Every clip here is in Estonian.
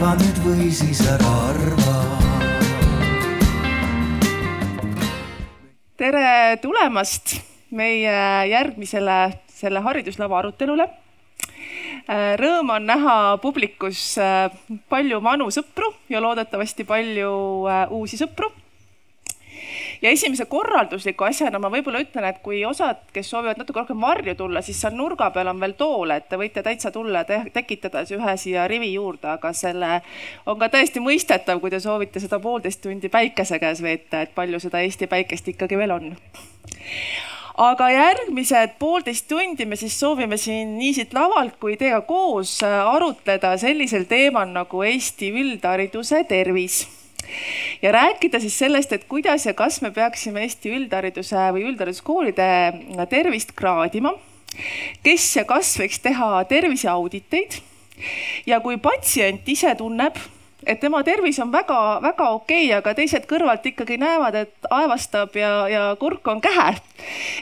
arva nüüd või siis ära arva. tere tulemast meie järgmisele selle hariduslava arutelule. Rõõm on näha publikus palju vanu sõpru ja loodetavasti palju uusi sõpru ja esimese korraldusliku asjana ma võib-olla ütlen, et kui osad, kes soovivad natuke rohkem varju tulla, siis seal nurga peal on veel toole, et te võite täitsa tulla ja tekitada ühe siia rivi juurde, aga selle on ka täiesti mõistetav, kui te soovite seda poolteist tundi päikese käes veeta, et palju seda Eesti päikest ikkagi veel on. Aga järgmised poolteist tundi me siis soovime siin nii siit lavalt kui teiega koos arutleda sellisel teemal nagu Eesti üldhariduse tervis ja rääkida siis sellest, et kuidas ja kas me peaksime Eesti üldhariduse või üldhariduskoolide tervist kraadima. kes ja kas võiks teha terviseauditeid ja kui patsient ise tunneb, et tema tervis on väga-väga okei okay,, aga teised kõrvalt ikkagi näevad, et aevastab ja, ja kurk on kähe.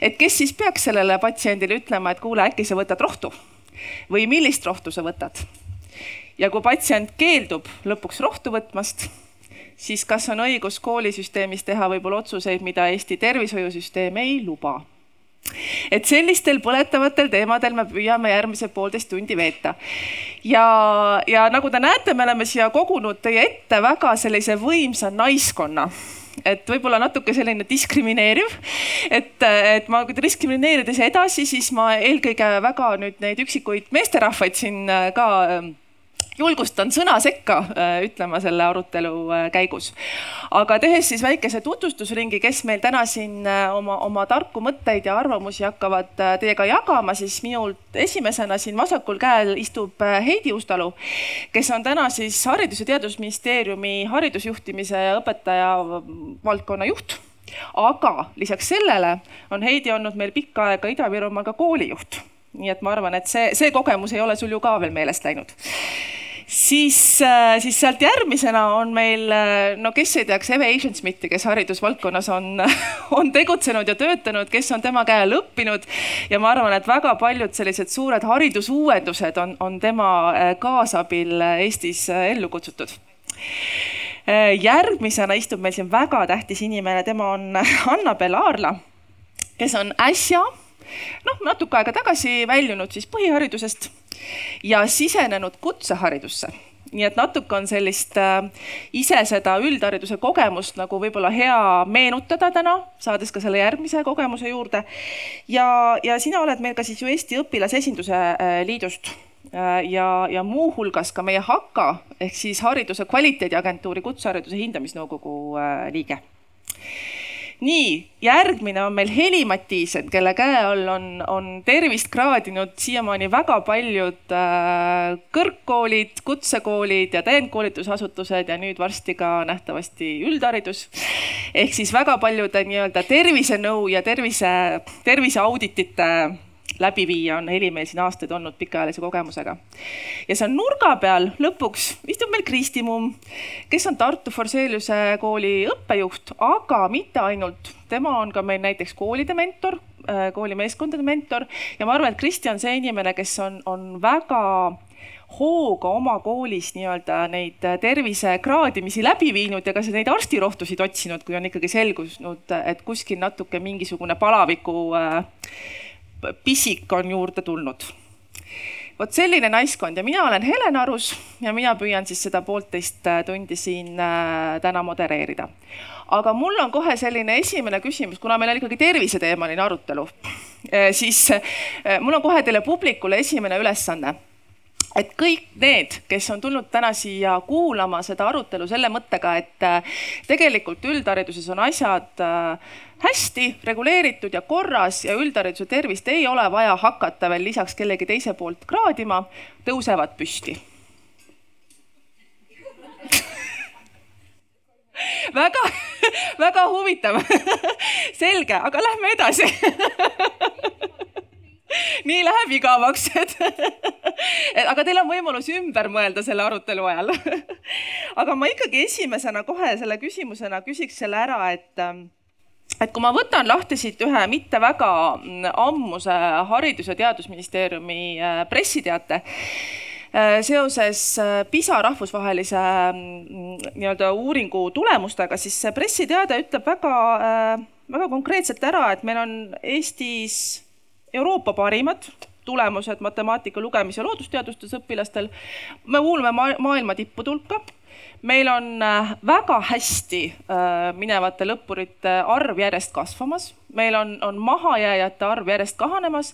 et kes siis peaks sellele patsiendile ütlema, et kuule, äkki sa võtad rohtu või millist rohtu sa võtad? ja kui patsient keeldub lõpuks rohtu võtmast siis kas on õigus koolisüsteemis teha võib-olla otsuseid, mida Eesti tervishoiusüsteem ei luba? et sellistel põletavatel teemadel me püüame järgmised poolteist tundi veeta. ja, ja nagu te näete, me oleme siia kogunud teie ette väga sellise võimsa naiskonna et võib-olla natuke selline diskrimineeriv, et, et ma diskrimineerides edasi, siis ma eelkõige väga nüüd neid üksikuid meesterahvaid siin ka julgustan sõna sekka äh, ütlema selle arutelu äh, käigus. aga tehes siis väikese tutvustusringi, kes meil täna siin äh, oma, oma tarku mõtteid ja arvamusi hakkavad teiega jagama, siis minult esimesena siin vasakul käel istub Heidi Ustalu, kes on täna siis Haridus- ja Teadusministeeriumi haridusjuhtimise ja õpetaja valdkonna juht aga lisaks sellele on Heidi olnud meil pikka aega Ida-Virumaal ka koolijuht. nii et ma arvan, et see, see kogemus ei ole sul ju ka veel meelest läinud siis, äh, siis sealt järgmisena on meil, äh, no kes ei teaks Eve Asian-Smithi, kes haridusvaldkonnas on, on tegutsenud ja töötanud, kes on tema käe all õppinud. ja ma arvan, et väga paljud sellised suured haridusuuendused on, on tema äh, kaasabil Eestis ellu kutsutud järgmisena istub meil siin väga tähtis inimene, tema on Anna-Bel Aarla, kes on äsja, noh, natuke aega tagasi väljunud siis põhiharidusest ja sisenenud kutseharidusse nii et natuke on sellist äh, ise seda üldhariduse kogemust nagu võib-olla hea meenutada täna, saades ka selle järgmise kogemuse juurde. ja, ja sina oled meil ka siis ju Eesti Õpilasesinduse äh, Liidust äh, ja, ja muuhulgas ka meie HAKA ehk siis Hariduse Kvaliteediagentuuri Kutsehariduse Hindamisnõukogu liige nii, järgmine on meil Heli Mattiisen, kelle käe all on, on tervist kraadinud siiamaani väga paljud äh, kõrgkoolid, kutsekoolid ja täiendkoolitusasutused ja nüüd varsti ka nähtavasti üldharidus. ehk siis väga paljude nii-öelda tervisenõu ja tervise, terviseauditite läbiviija on Heli meil siin aastaid olnud pikaajalise kogemusega. ja seal nurga peal lõpuks istub meil Kristi Mumm, kes on Tartu Forseliuse kooli õppejuht, aga mitte ainult, tema on ka meil näiteks koolide mentor, äh, koolimeeskondade mentor ja ma arvan, et Kristi on see inimene, kes on, on väga hooga oma koolis nii-öelda neid tervise kraadimisi läbi viinud ja ka neid arstirohtusid otsinud, kui on ikkagi selgunud, et kuskil natuke mingisugune palaviku äh, pisik on juurde tulnud. vot selline naiskond ja mina olen Helen Arus ja mina püüan siis seda poolteist äh, tundi siin äh, täna modereerida. aga mul on kohe selline esimene küsimus, kuna meil on ikkagi terviseteemaline arutelu, äh, siis mul on kohe teile publikule esimene ülesanne et kõik need, kes on tulnud täna siia kuulama seda arutelu selle mõttega, et tegelikult üldhariduses on asjad hästi reguleeritud ja korras ja üldhariduse tervist ei ole vaja hakata veel lisaks kellegi teise poolt kraadima, tõusevad püsti. Väga, väga huvitav. Selge, aga lähme edasi. Nii läheb igavaks, et aga teil on võimalus ümber mõelda selle arutelu ajal. Aga ma ikkagi esimesena kohe selle küsimusena küsiks selle ära, et et kui ma võtan lahti siit ühe mitte väga mm, ammuse Haridus- ja Teadusministeeriumi äh, pressiteate, seoses PISA rahvusvahelise mm, nii-öelda uuringu tulemustega, siis see pressiteade ütleb väga, väga konkreetselt ära, et meil on Eestis Euroopa parimad tulemused matemaatika, lugemis- ja loodusteadustes õpilastel. me kuulume maailma tippude hulka meil on äh, väga hästi äh, minevate lõppurite arv järjest kasvamas, meil on, on mahajääjate arv järjest kahanemas.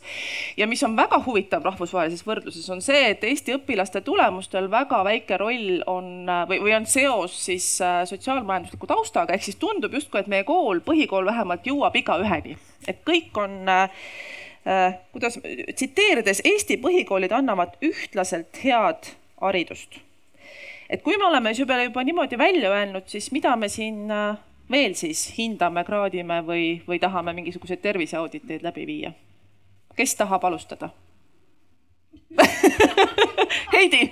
Ja mis on väga huvitav rahvusvahelises võrdluses, on see, et Eesti õpilaste tulemustel väga väike roll on äh, või, või on seos siis sotsiaalmajandusliku taustaga, ehk siis tundub justkui, et meie kool, põhikool vähemalt jõuab igaüheni, et kõik on äh, kuidas tsiteerides Eesti põhikoolid annavad ühtlaselt head haridust et kui me oleme juba, juba niimoodi välja öelnud, siis mida me siin veel siis hindame, kraadime või, või tahame mingisuguseid terviseauditeid läbi viia? kes tahab alustada? Heidi!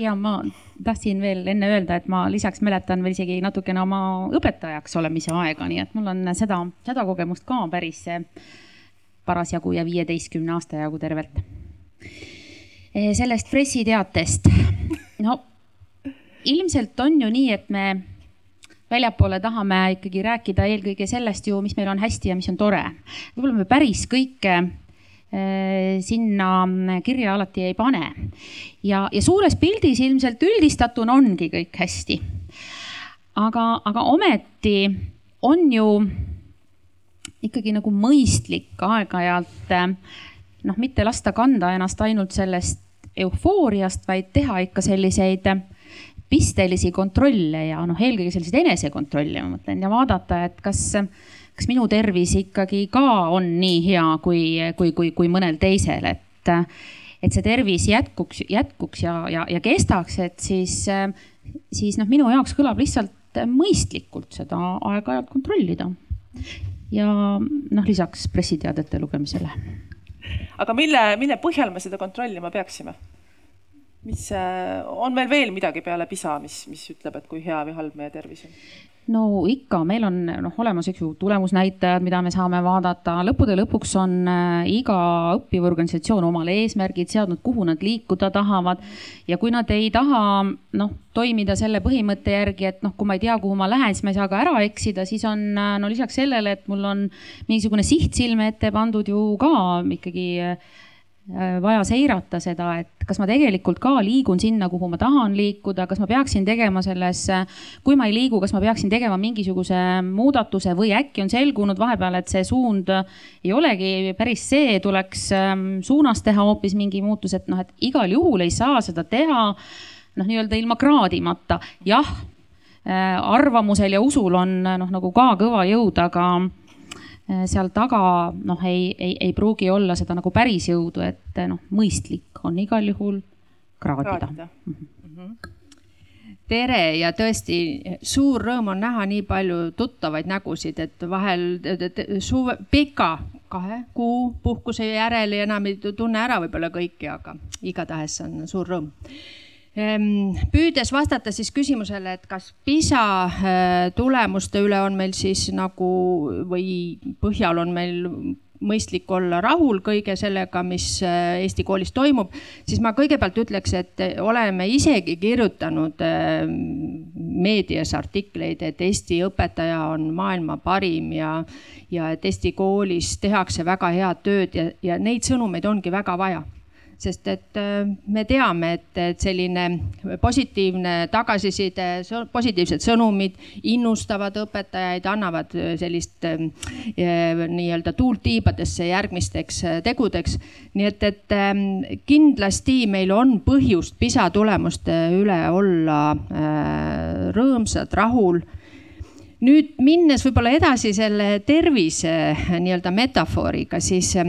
Ja ma tahtsin veel enne öelda, et ma lisaks mäletan veel isegi natukene oma õpetajaks olemise aega, nii et mul on seda, seda kogemust ka päris parasjagu ja viieteistkümne aasta jagu tervelt sellest pressiteatest. no ilmselt on ju nii, et me väljapoole tahame ikkagi rääkida eelkõige sellest ju, mis meil on hästi ja mis on tore. võib-olla me päris kõike äh, sinna kirja alati ei pane. ja, ja suures pildis ilmselt üldistatuna ongi kõik hästi. aga, aga ometi on ju ikkagi nagu mõistlik aeg-ajalt äh, noh, mitte lasta kanda ennast ainult sellest eufooriast, vaid teha ikka selliseid pistelisi kontrolle ja noh, eelkõige selliseid enesekontrolle, ma mõtlen ja vaadata, et kas, kas minu tervis ikkagi ka on nii hea kui, kui, kui, kui mõnel teisel, et, et see tervis jätkuks, jätkuks ja, ja, ja kestaks, et siis, siis noh, minu jaoks kõlab lihtsalt mõistlikult seda aeg-ajalt kontrollida. ja noh, lisaks pressiteadete lugemisele aga mille, mille põhjal me seda kontrollima peaksime? Mis, äh, on meil veel midagi peale PISA, mis, mis ütleb, et kui hea või halb meie tervis on? no ikka, meil on noh olemas, eks ju, tulemusnäitajad, mida me saame vaadata. lõppude lõpuks on äh, iga õppiv organisatsioon omale eesmärgid seadnud, kuhu nad liikuda tahavad. ja kui nad ei taha noh, toimida selle põhimõtte järgi, et noh, kui ma ei tea, kuhu ma lähen, siis ma ei saa ka ära eksida, siis on äh, no lisaks sellele, et mul on mingisugune siht silme ette pandud ju ka ikkagi vaja seirata seda, et kas ma tegelikult ka liigun sinna, kuhu ma tahan liikuda, kas ma peaksin tegema selles, kui ma ei liigu, kas ma peaksin tegema mingisuguse muudatuse või äkki on selgunud vahepeal, et see suund ei olegi päris see, tuleks ähm, suunas teha hoopis mingi muutus, et noh, et igal juhul ei saa seda teha noh, nii-öelda ilma kraadimata. jah, äh, arvamusel ja usul on noh, nagu ka kõva jõud, aga Äh, seal taga noh, ei, ei, ei pruugi olla seda nagu päris jõudu, et noh, mõistlik on igal juhul kraadida, kraadida.. Mm -hmm tere ja tõesti suur rõõm on näha nii palju tuttavaid nägusid, et vahel suve, pika kahe kuu puhkuse järel enam ei tunne ära võib-olla kõiki, aga igatahes on suur rõõm püüdes vastata siis küsimusele, et kas PISA äh, tulemuste üle on meil siis nagu või põhjal on meil mõistlik olla rahul kõige sellega, mis äh, Eesti koolis toimub, siis ma kõigepealt ütleks, et oleme isegi kirjutanud äh, meedias artikleid, et Eesti õpetaja on maailma parim ja, ja et Eesti koolis tehakse väga head tööd ja, ja neid sõnumeid ongi väga vaja sest et äh, me teame, et, et selline positiivne tagasiside, positiivsed sõnumid innustavad õpetajaid, annavad äh, sellist äh, nii-öelda tuult tiibadesse järgmisteks tegudeks. nii et, et ähm, kindlasti meil on põhjust PISA tulemuste üle olla rõõmsad, rahul nüüd minnes võib-olla edasi selle tervise nii-öelda metafooriga, siis äh,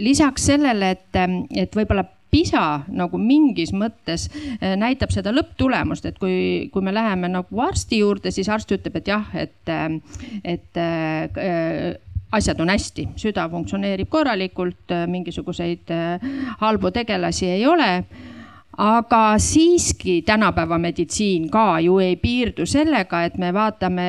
lisaks sellele, et, et võib-olla PISA nagu mingis mõttes äh, näitab seda lõpptulemust, et kui, kui me läheme nagu arsti juurde, siis arst ütleb, et jah, et, et äh, asjad on hästi, süda funktsioneerib korralikult, mingisuguseid äh, halbu tegelasi ei ole aga siiski tänapäeva meditsiin ka ju ei piirdu sellega, et me vaatame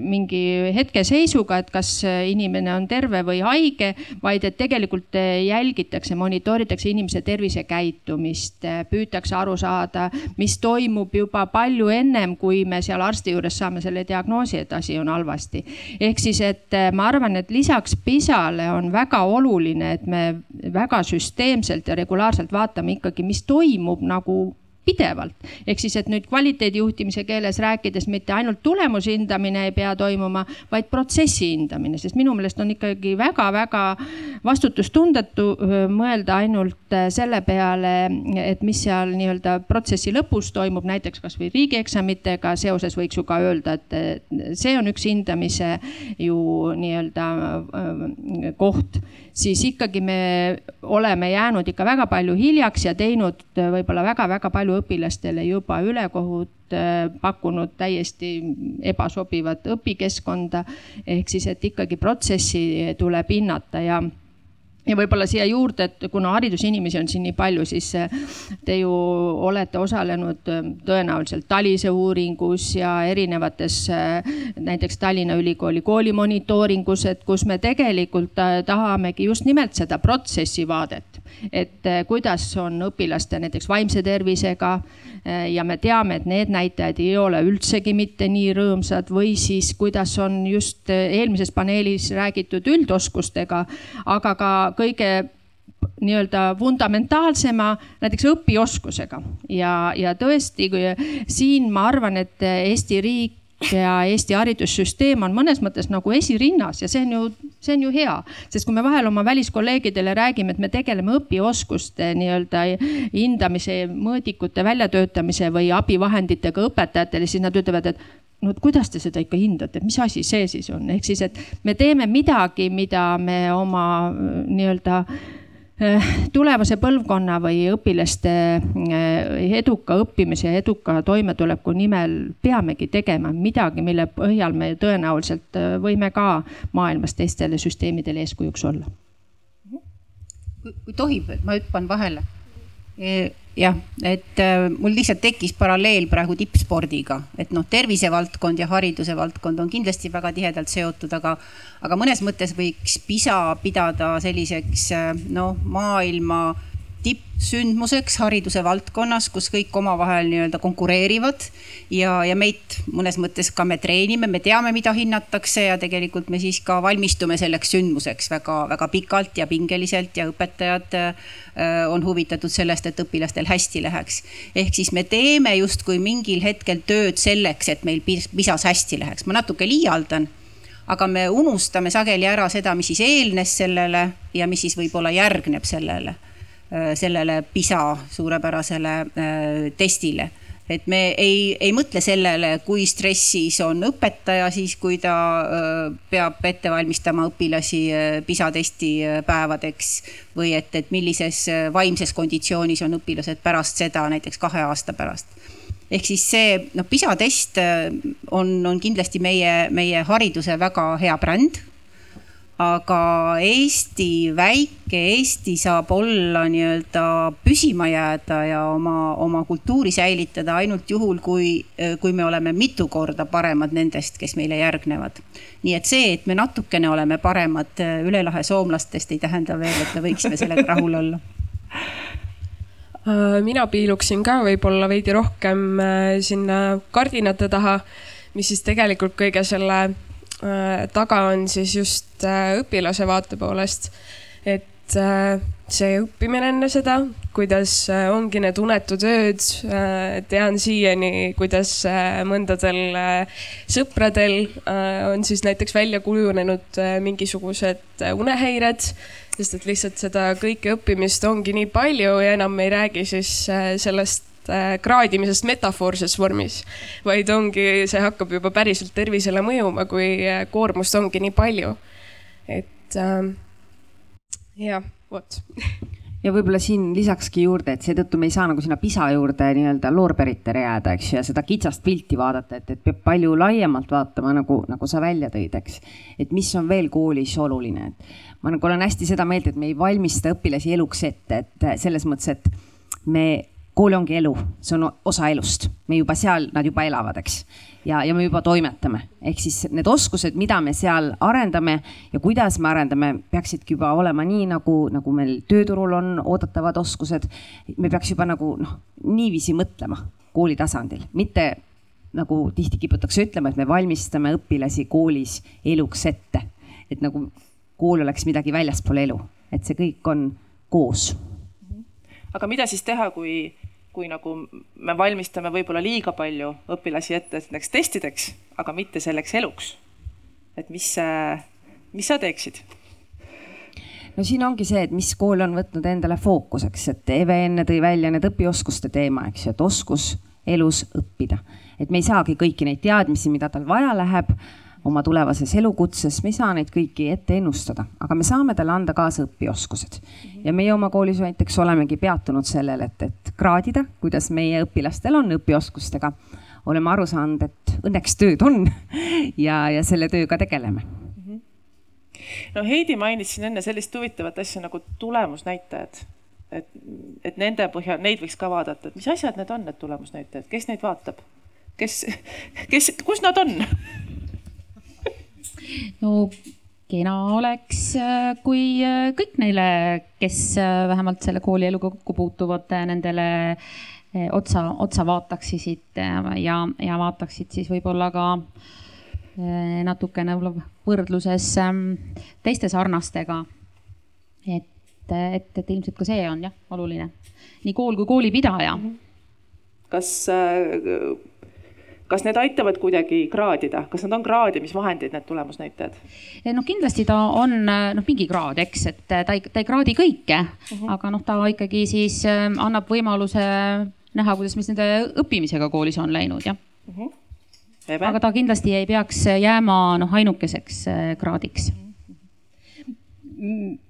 mingi hetkeseisuga, et kas inimene on terve või haige, vaid et tegelikult jälgitakse, monitooritakse inimese tervisekäitumist, püütakse aru saada, mis toimub juba palju ennem, kui me seal arsti juures saame selle diagnoosi, et asi on halvasti. ehk siis, et ma arvan, et lisaks PISA-le on väga oluline, et me väga süsteemselt ja regulaarselt vaatame ikkagi, mis toimub nagu pidevalt. ehk siis, et nüüd kvaliteedijuhtimise keeles rääkides mitte ainult tulemuse hindamine ei pea toimuma, vaid protsessi hindamine, sest minu meelest on ikkagi väga-väga vastutustundetu mõelda ainult selle peale, et mis seal nii-öelda protsessi lõpus toimub, näiteks kasvõi riigieksamitega seoses võiks ju ka öelda, et see on üks hindamise ju nii-öelda koht siis ikkagi me oleme jäänud ikka väga palju hiljaks ja teinud võib-olla väga-väga palju õpilastele juba ülekohut, pakkunud täiesti ebasobivat õpikeskkonda. ehk siis, et ikkagi protsessi tuleb hinnata ja ja võib-olla siia juurde, et kuna haridusinimesi on siin nii palju, siis äh, te ju olete osalenud äh, tõenäoliselt Talise uuringus ja erinevates äh, näiteks Tallinna Ülikooli koolimonitooringus, et kus me tegelikult tahamegi just nimelt seda protsessi vaadet. Et kuidas on õpilaste näiteks vaimse tervisega. Ja me teame, et need näitajad ei ole üldsegi mitte nii rõõmsad või siis kuidas on just eelmises paneelis räägitud üldoskustega, aga ka kõige nii-öelda fundamentaalsema näiteks õpioskusega. Ja, ja tõesti, siin ma arvan, et Eesti riik ja Eesti haridussüsteem on mõnes mõttes nagu esirinnas ja see on ju, see on ju hea. sest kui me vahel oma väliskolleegidele räägime, et me tegeleme õpioskuste nii-öelda hindamise, mõõdikute väljatöötamise või abivahenditega õpetajatele, siis nad ütlevad, et no kuidas te seda ikka hindate, mis asi see siis on, ehk siis, et me teeme midagi, mida me oma nii-öelda eh, tulevase põlvkonna või õpilaste eh, eduka õppimise ja eduka toimetuleku nimel peamegi tegema midagi, mille põhjal me tõenäoliselt eh, võime ka maailmas teistele süsteemidele eeskujuks olla. kui tohib, ma hüppan vahele jah, et äh, mul lihtsalt tekkis paralleel praegu tippspordiga, et noh, tervisevaldkond ja hariduse valdkond on kindlasti väga tihedalt seotud, aga, aga mõnes mõttes võiks PISA pidada selliseks äh, noh, maailma tippsündmuseks hariduse valdkonnas, kus kõik omavahel nii-öelda konkureerivad. Ja, ja meid mõnes mõttes ka me treenime, me teame, mida hinnatakse ja tegelikult me siis ka valmistume selleks sündmuseks väga-väga pikalt ja pingeliselt ja õpetajad äh, on huvitatud sellest, et õpilastel hästi läheks. ehk siis me teeme justkui mingil hetkel tööd selleks, et meil PISA-s hästi läheks, ma natuke liialdan aga me unustame sageli ära seda, mis siis eelnes sellele ja mis siis võib-olla järgneb sellele sellele PISA suurepärasele äh, testile et me ei, ei mõtle sellele, kui stressis on õpetaja siis, kui ta äh, peab ette valmistama õpilasi PISA testi päevadeks või et, et millises vaimses konditsioonis on õpilased pärast seda, näiteks kahe aasta pärast. ehk siis see noh, PISA test on, on kindlasti meie, meie hariduse väga hea bränd aga Eesti, väike Eesti saab olla nii-öelda püsima jääda ja oma, oma kultuuri säilitada ainult juhul, kui, kui me oleme mitu korda paremad nendest, kes meile järgnevad. nii et see, et me natukene oleme paremad üle lahe soomlastest, ei tähenda veel, et me võiksime sellega rahul olla äh, mina piiluksin ka võib-olla veidi rohkem äh, sinna kardinate taha, mis siis tegelikult kõige selle Äh, taga on siis just äh, õpilase vaate poolest, et äh, see õppimine enne seda, kuidas ongi need unetud ööd. tean siiani, kuidas mõndadel sõpradel on siis näiteks välja kujunenud mingisugused unehäired, sest et lihtsalt seda kõike õppimist ongi nii palju ja enam ei räägi siis sellest Äh, kraadimisest metafoorses vormis, vaid ongi, see hakkab juba päriselt tervisele mõjuma, kui äh, koormust ongi nii palju. et äh, jah, vot ja võib-olla siin lisakski juurde, et seetõttu me ei saa nagu sinna PISA juurde nii-öelda loorberitele jääda, eks ju, ja seda kitsast pilti vaadata, et, et peab palju laiemalt vaatama, nagu, nagu sa välja tõid, eks. et mis on veel koolis oluline, et ma nagu olen hästi seda meelt, et me ei valmista õpilasi eluks ette, et selles mõttes, et me kool ongi elu, see on osa elust, me juba seal, nad juba elavad, eks. ja, ja me juba toimetame, ehk siis need oskused, mida me seal arendame ja kuidas me arendame, peaksidki juba olema nii nagu, nagu meil tööturul on oodatavad oskused. me peaks juba nagu noh, niiviisi mõtlema kooli tasandil, mitte nagu tihti kiputakse ütlema, et me valmistame õpilasi koolis eluks ette. et nagu kool oleks midagi väljaspool elu, et see kõik on koos aga mida siis teha, kui, kui nagu me valmistame võib-olla liiga palju õpilasi ette näiteks testideks, aga mitte selleks eluks? et mis, mis sa teeksid? no siin ongi see, et mis kool on võtnud endale fookuseks, et Eve enne tõi välja need õpioskuste teema, eks ju, et oskus elus õppida. et me ei saagi kõiki neid teadmisi, mida tal vaja läheb oma tulevases elukutses, me ei saa neid kõiki ette ennustada, aga me saame talle anda kaasa õpioskused. ja meie oma koolis näiteks olemegi peatunud sellel, et, et kraadida, kuidas meie õpilastel on õpioskustega. oleme aru saanud, et õnneks tööd on ja, ja selle tööga tegeleme no Heidi mainis siin enne sellist huvitavat asja nagu tulemusnäitajad. et, et nende põhjal, neid võiks ka vaadata, et mis asjad need on, need tulemusnäitajad, kes neid vaatab? kes, kes, kus nad on no kena oleks, äh, kui äh, kõik neile, kes äh, vähemalt selle koolieluga kokku puutuvad, nendele otsa, otsa vaataksid ja, ja vaataksid siis võib-olla ka natukene võrdluses ähm, teiste sarnastega. et, et, et ilmselt ka see on jah, oluline. nii kool kui koolipidaja. kas kas need aitavad kuidagi kraadida, kas nad on kraadimisvahendid, need tulemusnäitajad? noh, kindlasti ta on noh, mingi kraad, eks, et ta ei, ta ei kraadi kõike uh, Mhm. -huh. aga noh, ta ikkagi siis annab võimaluse näha, kuidas mis nende õppimisega koolis on läinud, jah uh. Mhm. -huh. aga ta kindlasti ei peaks jääma noh, ainukeseks kraadiks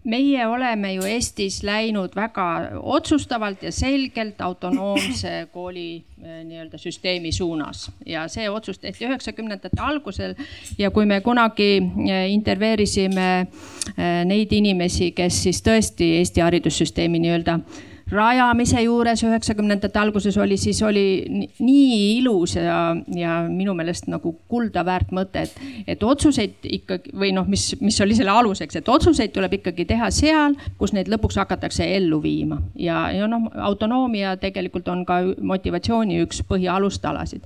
meie oleme ju Eestis läinud väga otsustavalt ja selgelt autonoomse kooli eh, nii-öelda süsteemi suunas ja see otsus tehti üheksakümnendate algusel. ja kui me kunagi eh, intervjueerisime eh, neid inimesi, kes siis tõesti Eesti haridussüsteemi nii-öelda rajamise juures üheksakümnendate alguses oli, siis oli nii ilus ja, ja minu meelest nagu kulda väärt mõte, et, et otsuseid ikkagi või noh, mis, mis oli selle aluseks, et otsuseid tuleb ikkagi teha seal, kus neid lõpuks hakatakse ellu viima. Ja, ja noh, autonoomia tegelikult on ka motivatsiooni üks põhialustalasid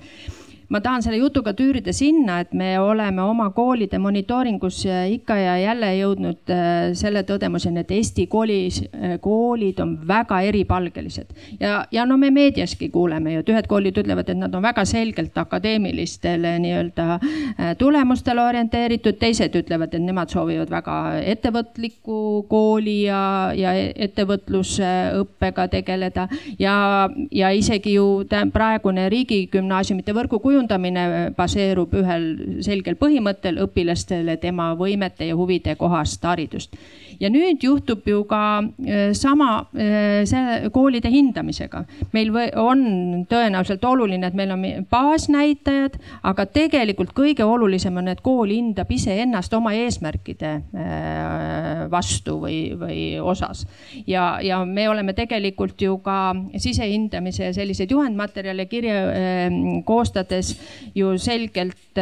ma tahan selle jutuga tüürida sinna, et me oleme oma koolide monitooringus ikka ja jälle jõudnud äh, selle tõdemuseni, et Eesti koolis, äh, koolid on väga eripalgelised. ja, ja no me meediaski kuuleme ju, et ühed koolid ütlevad, et nad on väga selgelt akadeemilistele nii-öelda äh, tulemustele orienteeritud, teised ütlevad, et nemad soovivad väga ettevõtlikku kooli ja, ja ettevõtlusõppega tegeleda. ja, ja isegi ju praegune riigigümnaasiumite võrgu kujundamine kujundamine baseerub ühel selgel põhimõttel õpilastele tema võimete ja huvide kohast haridust. Ja nüüd juhtub ju ka sama see koolide hindamisega. meil on tõenäoliselt oluline, et meil on baasnäitajad, aga tegelikult kõige olulisem on, et kool hindab iseennast oma eesmärkide vastu või, või osas. ja, ja me oleme tegelikult ju ka sisehindamise selliseid juhendmaterjale kirja koostades ju selgelt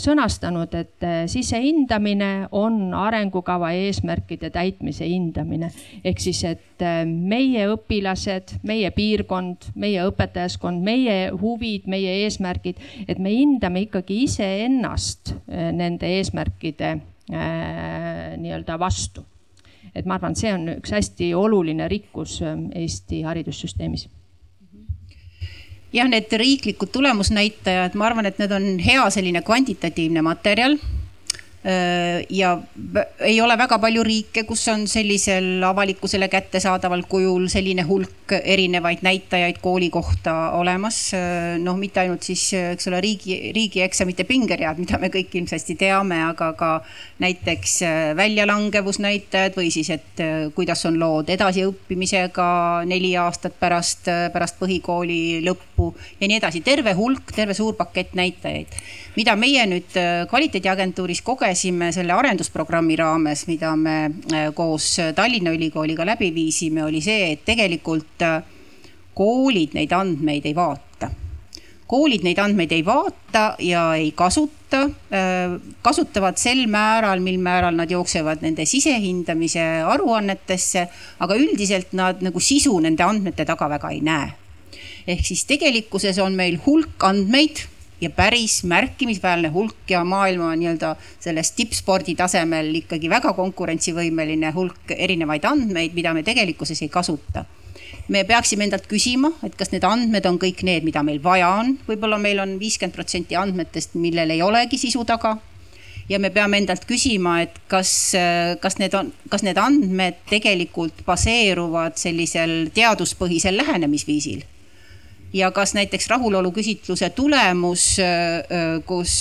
sõnastanud, et sisehindamine on arengukava eesmärkide täitmise hindamine. ehk siis, et meie õpilased, meie piirkond, meie õpetajaskond, meie huvid, meie eesmärgid, et me hindame ikkagi iseennast nende eesmärkide nii-öelda vastu. et ma arvan, see on üks hästi oluline rikkus Eesti haridussüsteemis jah, need riiklikud tulemusnäitajad, ma arvan, et need on hea selline kvantitatiivne materjal ja ei ole väga palju riike, kus on sellisel avalikkusele kättesaadaval kujul selline hulk erinevaid näitajaid kooli kohta olemas. noh, mitte ainult siis, eks ole, riigi, riigieksamite pingeread, mida me kõik ilmsesti teame, aga ka näiteks väljalangevusnäitajad või siis, et kuidas on lood edasiõppimisega neli aastat pärast, pärast põhikooli lõppu ja nii edasi. terve hulk, terve suur pakett näitajaid, mida meie nüüd kvaliteediagentuuris kogesime selle arendusprogrammi raames, mida me koos Tallinna Ülikooliga läbi viisime, oli see, et tegelikult koolid neid andmeid ei vaata. koolid neid andmeid ei vaata ja ei kasuta, kasutavad sel määral, mil määral nad jooksevad nende sisehindamise aruannetesse, aga üldiselt nad nagu sisu nende andmete taga väga ei näe. ehk siis tegelikkuses on meil hulk andmeid ja päris märkimisväärne hulk ja maailma nii-öelda selles tippspordi tasemel ikkagi väga konkurentsivõimeline hulk erinevaid andmeid, mida me tegelikkuses ei kasuta. Me peaksime endalt küsima, et kas need andmed on kõik need, mida meil vaja on, võib-olla meil on viiskümmend protsenti andmetest, millel ei olegi sisu taga. ja me peame endalt küsima, et kas, kas need on, kas need andmed tegelikult baseeruvad sellisel teaduspõhisel lähenemisviisil ja kas näiteks rahulolu küsitluse tulemus, kus,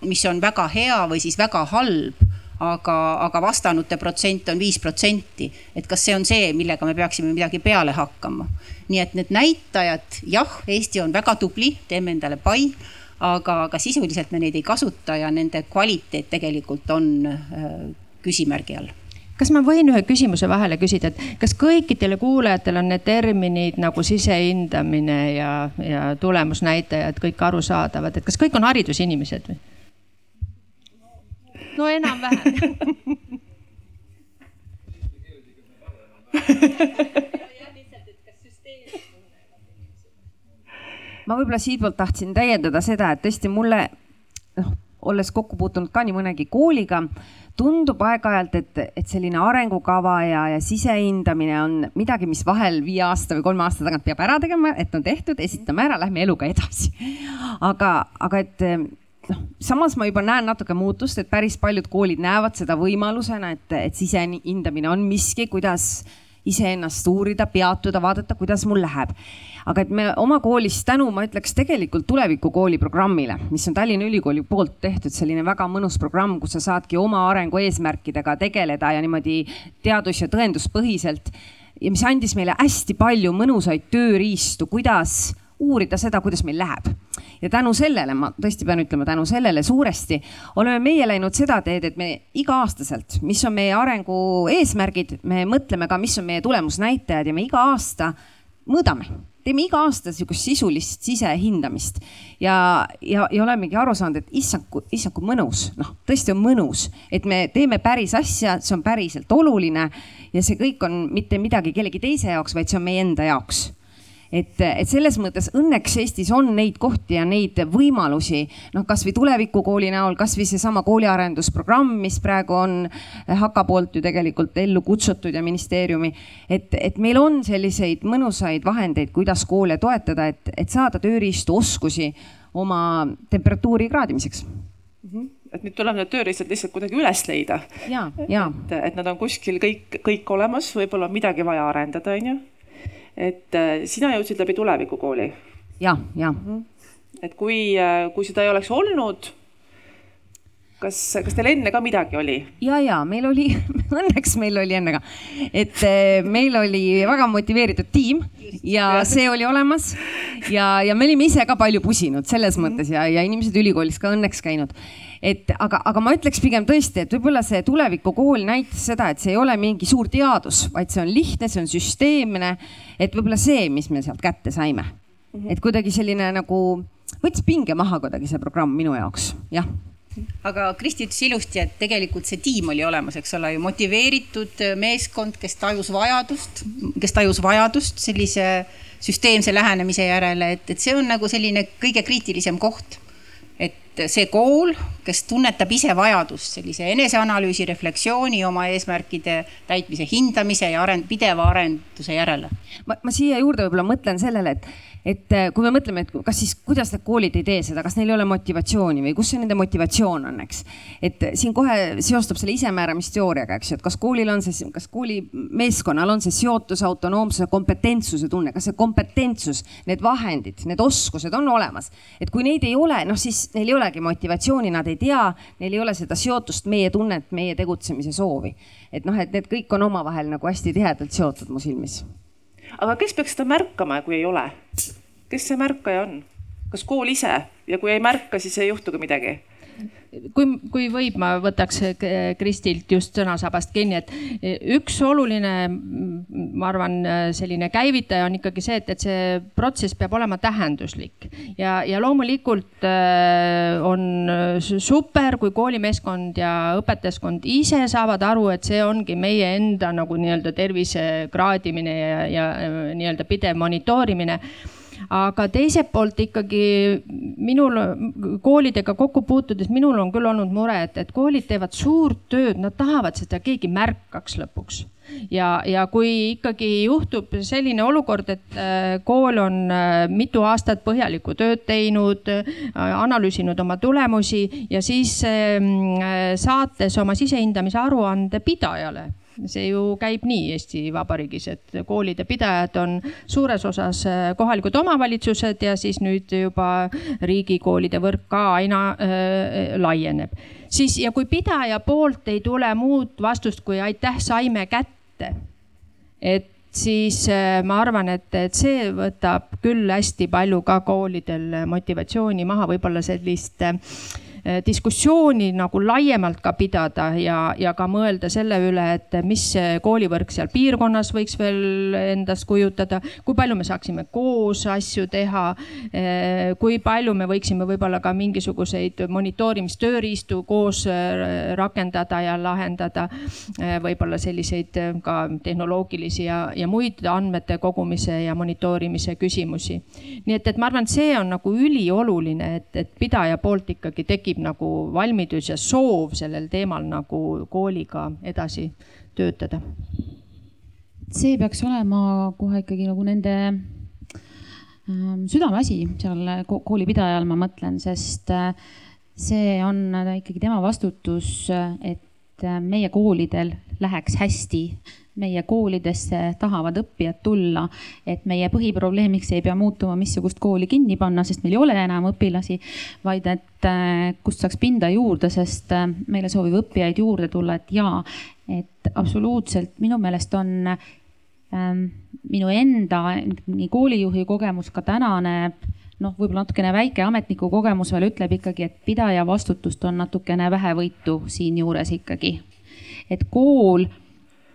mis on väga hea või siis väga halb, aga, aga vastanute protsent on viis protsenti. et kas see on see, millega me peaksime midagi peale hakkama. nii et need näitajad, jah, Eesti on väga tubli, teeme endale pai, aga, aga sisuliselt me neid ei kasuta ja nende kvaliteet tegelikult on küsimärgi all kas ma võin ühe küsimuse vahele küsida, et kas kõikidele kuulajatele on need terminid nagu sisehindamine ja, ja tulemusnäitajad kõik arusaadavad, et kas kõik on haridusinimesed või? no enam-vähem ma võib-olla siitpoolt tahtsin täiendada seda, et tõesti mulle noh, olles kokku puutunud ka nii mõnegi kooliga tundub aeg-ajalt, et, et selline arengukava ja, ja sisehindamine on midagi, mis vahel viie aasta või kolme aasta tagant peab ära tegema, et on tehtud, esitame ära, lähme eluga edasi. aga, aga et noh, samas ma juba näen natuke muutust, et päris paljud koolid näevad seda võimalusena, et, et sisehindamine on miski, kuidas iseennast uurida, peatuda, vaadata, kuidas mul läheb. Aga et me oma koolis tänu, ma ütleks tegelikult tulevikukooli programmile, mis on Tallinna Ülikooli poolt tehtud selline väga mõnus programm, kus sa saadki oma arengu eesmärkidega tegeleda ja niimoodi teadus- ja tõenduspõhiselt. ja mis andis meile hästi palju mõnusaid tööriistu, kuidas uurida seda, kuidas meil läheb. ja tänu sellele, ma tõesti pean ütlema, tänu sellele suuresti oleme meie läinud seda teed, et me iga-aastaselt, mis on meie arengu eesmärgid, me mõtleme ka, mis on meie tulemusnäitajad ja me iga aasta mõõdame teeme iga aasta sihukest sisulist sisehindamist ja, ja, ja olemegi aru saanud, et issand, issand kui mõnus, noh, tõesti on mõnus, et me teeme päris asja, see on päriselt oluline ja see kõik on mitte midagi kellegi teise jaoks, vaid see on meie enda jaoks et, et selles mõttes õnneks Eestis on neid kohti ja neid võimalusi, noh, kasvõi tulevikukooli näol, kasvõi seesama kooliarendusprogramm, mis praegu on Haka poolt ju tegelikult ellu kutsutud ja ministeeriumi. et, et meil on selliseid mõnusaid vahendeid, kuidas koole toetada, et, et saada tööriistu, oskusi oma temperatuuri kraadimiseks mm. -hmm et nüüd tuleb need tööriistad lihtsalt kuidagi üles leida. et, et nad on kuskil kõik, kõik olemas, võib-olla on midagi vaja arendada, on ju et äh, sina jõudsid läbi tulevikukooli. ja, ja. Mhm. et kui, äh, kui seda ei oleks olnud, kas, kas teil enne ka midagi oli? ja, ja meil oli, õnneks meil oli enne ka, et äh, meil oli väga motiveeritud tiim ja see oli olemas ja, ja me olime ise ka palju pusinud selles mõttes ja, ja inimesed ülikoolis ka õnneks käinud et aga, aga ma ütleks pigem tõesti, et võib-olla see tulevikukool näitas seda, et see ei ole mingi suur teadus, vaid see on lihtne, see on süsteemne. et võib-olla see, mis me sealt kätte saime mm, -hmm. et kuidagi selline nagu võttis pinge maha kuidagi see programm minu jaoks, jah aga Kristi ütles ilusti, et tegelikult see tiim oli olemas, eks ole ju, motiveeritud meeskond, kes tajus vajadust, kes tajus vajadust sellise süsteemse lähenemise järele, et, et see on nagu selline kõige kriitilisem koht et see kool, kes tunnetab ise vajadust sellise eneseanalüüsi, refleksiooni oma eesmärkide täitmise hindamise ja arend-, pideva arenduse järele. ma, ma siia juurde võib-olla mõtlen sellele, et et äh, kui me mõtleme, et kas siis, kuidas need koolid ei tee seda, kas neil ei ole motivatsiooni või kus see nende motivatsioon on, eks. et siin kohe seostub selle isemääramisteooriaga, eks ju, et kas koolil on see, kas kooli meeskonnal on see seotus, autonoomsuse, kompetentsuse tunne, kas see kompetentsus, need vahendid, need oskused on olemas. et kui neid ei ole, noh siis neil ei olegi motivatsiooni, nad ei tea, neil ei ole seda seotust, meie tunnet, meie tegutsemise soovi. et noh, et need kõik on omavahel nagu hästi tihedalt seotud mu silmis aga kes peaks seda märkama, kui ei ole? kes see märkaja on? kas kool ise ja kui ei märka, siis ei juhtu ka midagi? Kui, kui võib, ma võtaks Kristilt just sõnasabast kinni, et üks oluline, ma arvan, selline käivitaja on ikkagi see, et, et see protsess peab olema tähenduslik. Ja, ja loomulikult on super, kui koolimeeskond ja õpetajaskond ise saavad aru, et see ongi meie enda nagu nii-öelda tervise kraadimine ja, ja nii-öelda pidev monitoorimine aga teiselt poolt ikkagi minul koolidega kokku puutudes, minul on küll olnud mure, et, et koolid teevad suurt tööd, nad tahavad seda, keegi märkaks lõpuks. Ja, ja kui ikkagi juhtub selline olukord, et äh, kool on äh, mitu aastat põhjalikku tööd teinud, äh, analüüsinud oma tulemusi ja siis saates oma sisehindamise aruande pidajale see ju käib nii Eesti Vabariigis, et koolide pidajad on suures osas äh, kohalikud omavalitsused ja siis nüüd juba riigikoolide võrk ka aina äh, laieneb. siis ja kui pidaja poolt ei tule muud vastust kui aitäh, saime kätte. et siis äh, ma arvan, et, et see võtab küll hästi palju ka koolidel motivatsiooni maha, võib-olla sellist äh, diskussiooni nagu laiemalt ka pidada ja, ja ka mõelda selle üle, et mis koolivõrk seal piirkonnas võiks veel endast kujutada, kui palju me saaksime koos asju teha. Eh, kui palju me võiksime võib-olla ka mingisuguseid monitoorimistööriistu koos eh, rakendada ja lahendada. võib-olla selliseid ka tehnoloogilisi ja, ja muid andmete kogumise ja monitoorimise küsimusi. nii et, et ma arvan, et see on nagu ülioluline, et, et pidaja poolt ikkagi tekib tekib nagu valmidus ja soov sellel teemal nagu kooliga edasi töötada? see peaks olema kohe ikkagi nagu nende ähm, südameasi seal koolipidajal, ma mõtlen, sest äh, see on ikkagi tema vastutus, et äh, meie koolidel läheks hästi meie koolidesse tahavad õppijad tulla, et meie põhiprobleemiks ei pea muutuma, missugust kooli kinni panna, sest meil ei ole enam õpilasi, vaid et äh, kust saaks pinda juurde, sest äh, meile soovib õppijaid juurde tulla, et jaa, et absoluutselt minu meelest on ähm, minu enda nii koolijuhi kogemus, ka tänane noh, võib-olla natukene väike ametniku kogemus veel ütleb ikkagi, et pidaja vastutust on natukene vähevõitu siinjuures ikkagi. et kool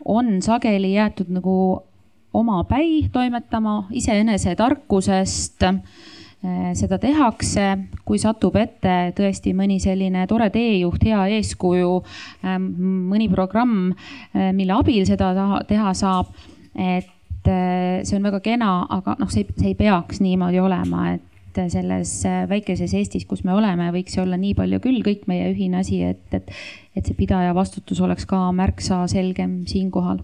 on sageli jäetud nagu omapäi toimetama, iseenese tarkusest äh, seda tehakse, kui satub ette tõesti mõni selline tore teejuht, hea eeskuju, äh, mõni programm, äh, mille abil seda teha saab. et see on väga kena, aga noh, see, see ei peaks niimoodi olema, et et selles väikeses Eestis, kus me oleme, võiks see olla nii palju küll kõik meie ühine asi, et, et, et see pidaja vastutus oleks ka märksa selgem siinkohal.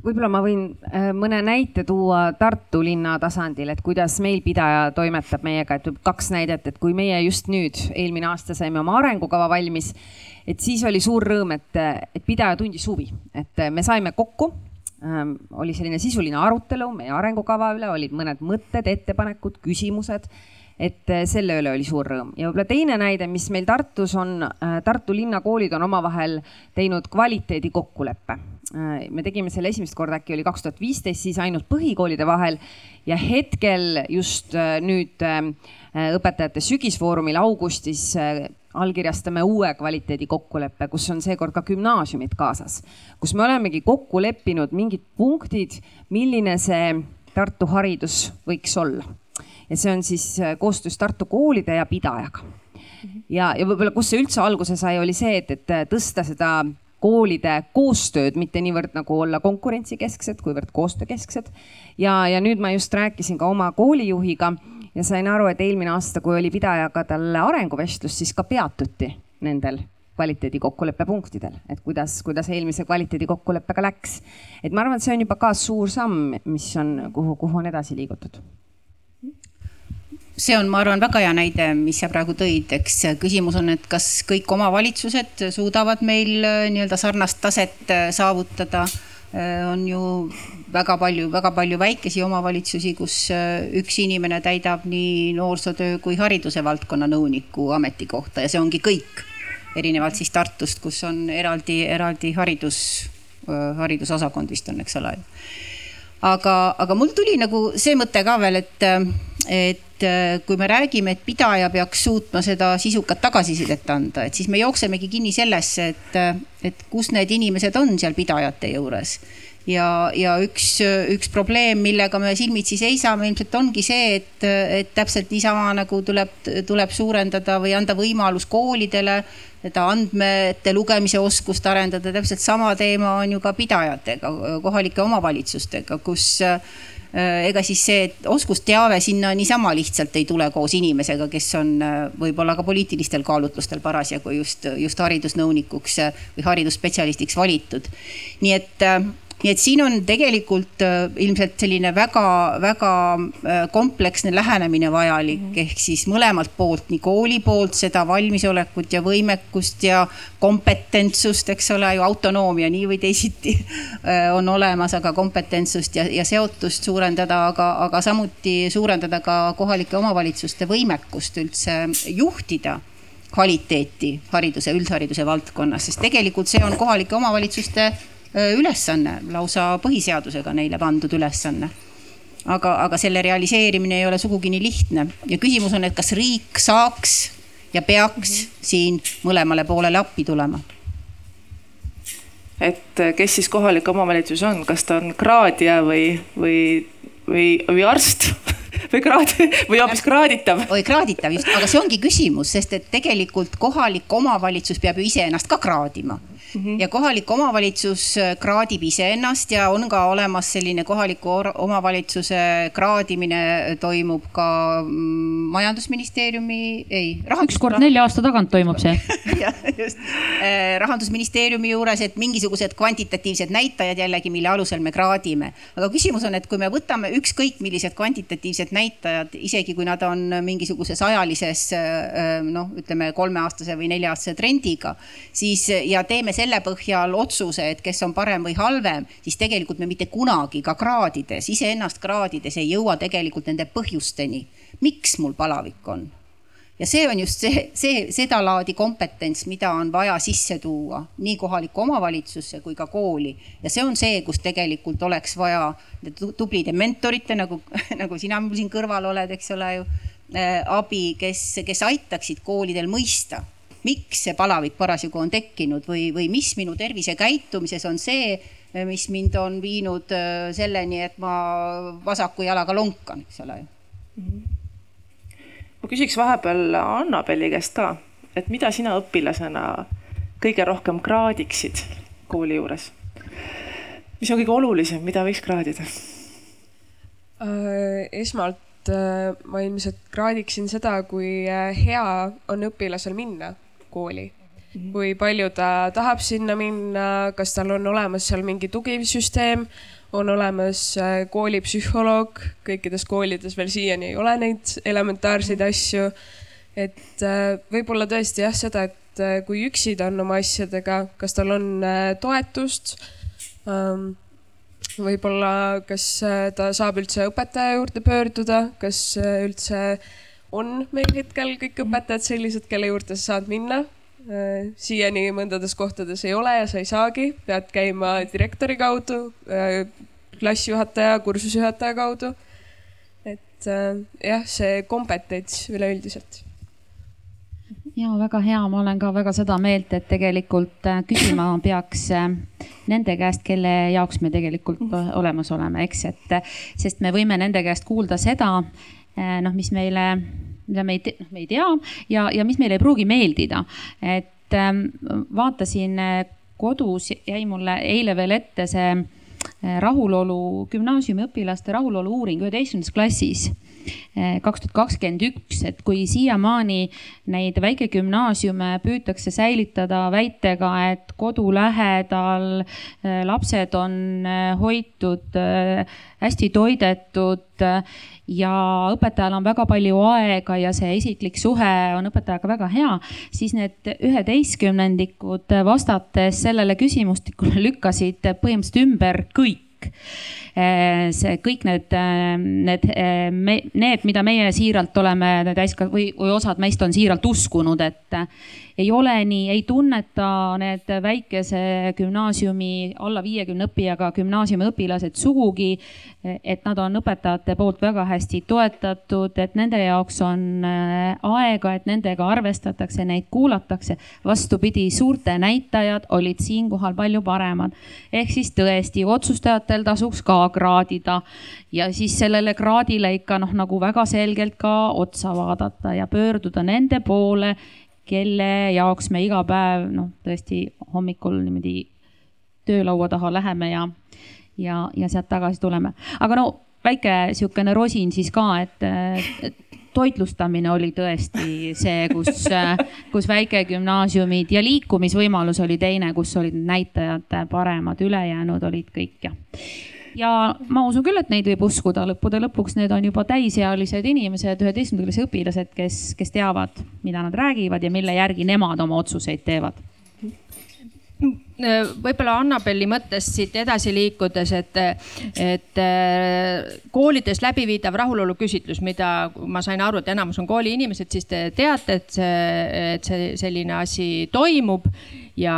Võib-olla ma võin äh, mõne näite tuua Tartu linna tasandil, et kuidas meil pidaja toimetab meiega, et kaks näidet, et kui meie just nüüd, eelmine aasta saime oma arengukava valmis, et siis oli suur rõõm, et, et pidaja tundis huvi, et me saime kokku oli selline sisuline arutelu meie arengukava üle, olid mõned mõtted, ettepanekud, küsimused. et äh, selle üle oli suur rõõm ja võib-olla teine näide, mis meil Tartus on äh,, Tartu linnakoolid on omavahel teinud kvaliteedikokkuleppe äh,. me tegime selle esimest korda, äkki oli kaks tuhat viisteist, siis ainult põhikoolide vahel ja hetkel just nüüd õpetajate sügisfoorumil augustis allkirjastame uue kvaliteedikokkuleppe, kus on seekord ka gümnaasiumid kaasas, kus me olemegi kokku leppinud mingid punktid, milline see Tartu haridus võiks olla. ja see on siis äh, koostöös Tartu koolide ja pidajaga. ja, ja võib-olla, kus see üldse alguse sai, oli see, et, et äh, tõsta seda koolide koostööd, mitte niivõrd nagu olla konkurentsikesksed, kuivõrd koostöökesksed. ja, ja nüüd ma just rääkisin ka oma koolijuhiga ja sain aru, et eelmine aasta, kui oli pidajaga tal arenguvestlus, siis ka peatuti nendel kvaliteedikokkuleppe punktidel, et kuidas, kuidas eelmise kvaliteedikokkuleppega läks. et ma arvan, et see on juba ka suur samm, mis on, kuhu, kuhu on edasi liigutud. See on, ma arvan, väga hea näide, mis sa praegu tõid, eks küsimus on, et kas kõik omavalitsused suudavad meil äh, nii-öelda sarnast taset äh, saavutada. Äh, on ju väga palju, väga palju väikesi omavalitsusi, kus äh, üks inimene täidab nii noorsootöö kui hariduse valdkonna nõuniku ametikohta ja see ongi kõik. erinevalt siis Tartust, kus on eraldi, eraldi haridus, äh, haridusosakond vist on, eks ole aga, aga mul tuli nagu see mõte ka veel, et, et kui me räägime, et pidaja peaks suutma seda sisukat tagasisidet anda, et siis me jooksemegi kinni sellesse, et, et kus need inimesed on seal pidajate juures ja, ja üks, üks probleem, millega me silmitsi seisame, ilmselt ongi see, et, et täpselt niisama nagu tuleb, tuleb suurendada või anda võimalus koolidele seda andmete lugemise oskust arendada. täpselt sama teema on ju ka pidajatega, kohalike omavalitsustega, kus ega siis see oskusteave sinna niisama lihtsalt ei tule koos inimesega, kes on võib-olla ka poliitilistel kaalutlustel parasjagu just, just haridusnõunikuks või haridusspetsialistiks valitud. nii et nii et siin on tegelikult äh, ilmselt selline väga-väga äh, kompleksne lähenemine vajalik -hmm. ehk siis mõlemalt poolt, nii kooli poolt seda valmisolekut ja võimekust ja kompetentsust, eks ole ju, autonoomia nii või teisiti äh, on olemas, aga kompetentsust ja, ja seotust suurendada, aga, aga samuti suurendada ka kohalike omavalitsuste võimekust üldse juhtida kvaliteeti hariduse, üldhariduse valdkonnas, sest tegelikult see on kohalike omavalitsuste ülesanne, lausa põhiseadusega neile pandud ülesanne. aga, aga selle realiseerimine ei ole sugugi nii lihtne. Ja küsimus on, et kas riik saaks ja peaks siin mõlemale poolele appi tulema. Et kes siis kohalik omavalitsus on, kas ta on kraadija või, või, või, või arst? Või kraad või hoopis kraaditav. või kraaditav just, aga see ongi küsimus, sest et tegelikult kohalik omavalitsus peab ju iseennast ka kraadima mm. -hmm. ja kohalik omavalitsus äh, kraadib iseennast ja on ka olemas selline kohaliku omavalitsuse kraadimine äh, toimub ka mm, majandusministeeriumi, ei. üks kord nelja aasta tagant toimub see jah, just. Äh, rahandusministeeriumi juures, et mingisugused kvantitatiivsed näitajad jällegi, mille alusel me kraadime. aga küsimus on, et kui me võtame ükskõik millised kvantitatiivsed näitajad, isegi kui nad on mingisuguses ajalises noh, ütleme kolmeaastase või nelja-aastase trendiga, siis ja teeme selle põhjal otsuse, et kes on parem või halvem, siis tegelikult me mitte kunagi ka kraadides, iseennast kraadides ei jõua tegelikult nende põhjusteni. miks mul palavik on? ja see on just see, see sedalaadi kompetents, mida on vaja sisse tuua nii kohalikku omavalitsusse kui ka kooli. ja see on see, kus tegelikult oleks vaja tublide mentorite nagu, nagu sina mul siin kõrval oled, eks ole ju äh,, abi, kes, kes aitaksid koolidel mõista miks see palavik parasjagu on tekkinud või, või mis minu tervisekäitumises on see, mis mind on viinud äh, selleni, et ma vasaku jalaga lonkan, eks ole mm. -hmm. ma küsiks vahepeal Annabeli käest ka, et mida sina õpilasena kõige rohkem kraadiksid kooli juures? mis on kõige olulisem, mida võiks kraadida äh,? esmalt äh, ma ilmselt kraadiksin seda, kui hea on õpilasel minna kooli mhm. kui palju ta tahab sinna minna, kas tal on olemas seal mingi tugisüsteem, on olemas äh, koolipsühholoog, kõikides koolides veel siiani ei ole neid elementaarseid asju. et äh, võib-olla tõesti jah, seda, et äh, kui üksi ta on oma asjadega, kas tal on toetust ähm, võib-olla, kas ta saab üldse õpetaja juurde pöörduda, kas üldse on meil hetkel kõik õpetajad sellised, kelle juurde sa saad minna. Äh, siiani mõndades kohtades ei ole ja sa ei saagi, pead käima direktori kaudu, äh, klassijuhataja, kursusejuhataja kaudu. et äh, jah, see kompetents üleüldiselt ja väga hea, ma olen ka väga seda meelt, et tegelikult küsima peaks nende käest, kelle jaoks me tegelikult olemas oleme, eks, et sest me võime nende käest kuulda seda, noh, mis meile, mida me ei, noh, me ei tea ja, ja mis meile ei pruugi meeldida. et ähm, vaatasin eh, kodus, jäi mulle eile veel ette see eh, rahulolu, gümnaasiumi õpilaste rahulolu uuring üheteistkümnendas klassis kaks tuhat kakskümmend üks, et kui siiamaani neid väikegümnaasiume püütakse säilitada väitega, et kodu lähedal lapsed on hoitud, hästi toidetud ja õpetajal on väga palju aega ja see isiklik suhe on õpetajaga väga hea, siis need üheteistkümnendikud vastates sellele küsimustikule lükkasid põhimõtteliselt ümber kõik. See kõik need, need, need, mida meie siiralt oleme täiska- või, või osad meist on siiralt uskunud, et, ei ole nii, ei tunneta need väikese gümnaasiumi alla viiekümne õppijaga gümnaasiumiõpilased sugugi, et nad on õpetajate poolt väga hästi toetatud, et nende jaoks on äh, aega, et nendega arvestatakse, neid kuulatakse. vastupidi, suurte näitajad olid siinkohal palju paremad. ehk siis tõesti, otsustajatel tasuks ka kraadida ja siis sellele kraadile ikka noh, nagu väga selgelt ka otsa vaadata ja pöörduda nende poole kelle jaoks me iga päev noh, tõesti hommikul niimoodi töölaua taha läheme ja, ja, ja sealt tagasi tuleme. aga no väike sihukene rosin siis ka, et, et toitlustamine oli tõesti see, kus, kus väikegümnaasiumid ja liikumisvõimalus oli teine, kus olid näitajad paremad, ülejäänud olid kõik ja ja ma usun küll, et neid võib uskuda, lõppude lõpuks need on juba täisealised inimesed, üheteistkümnenda klassi õpilased, kes, kes teavad, mida nad räägivad ja mille järgi nemad oma otsuseid teevad võib-olla Annabeli mõttest siit edasi liikudes, et, et koolides läbiviidav rahulolu küsitlus, mida ma sain aru, et enamus on kooliinimesed, siis te teate, et see, et see selline asi toimub ja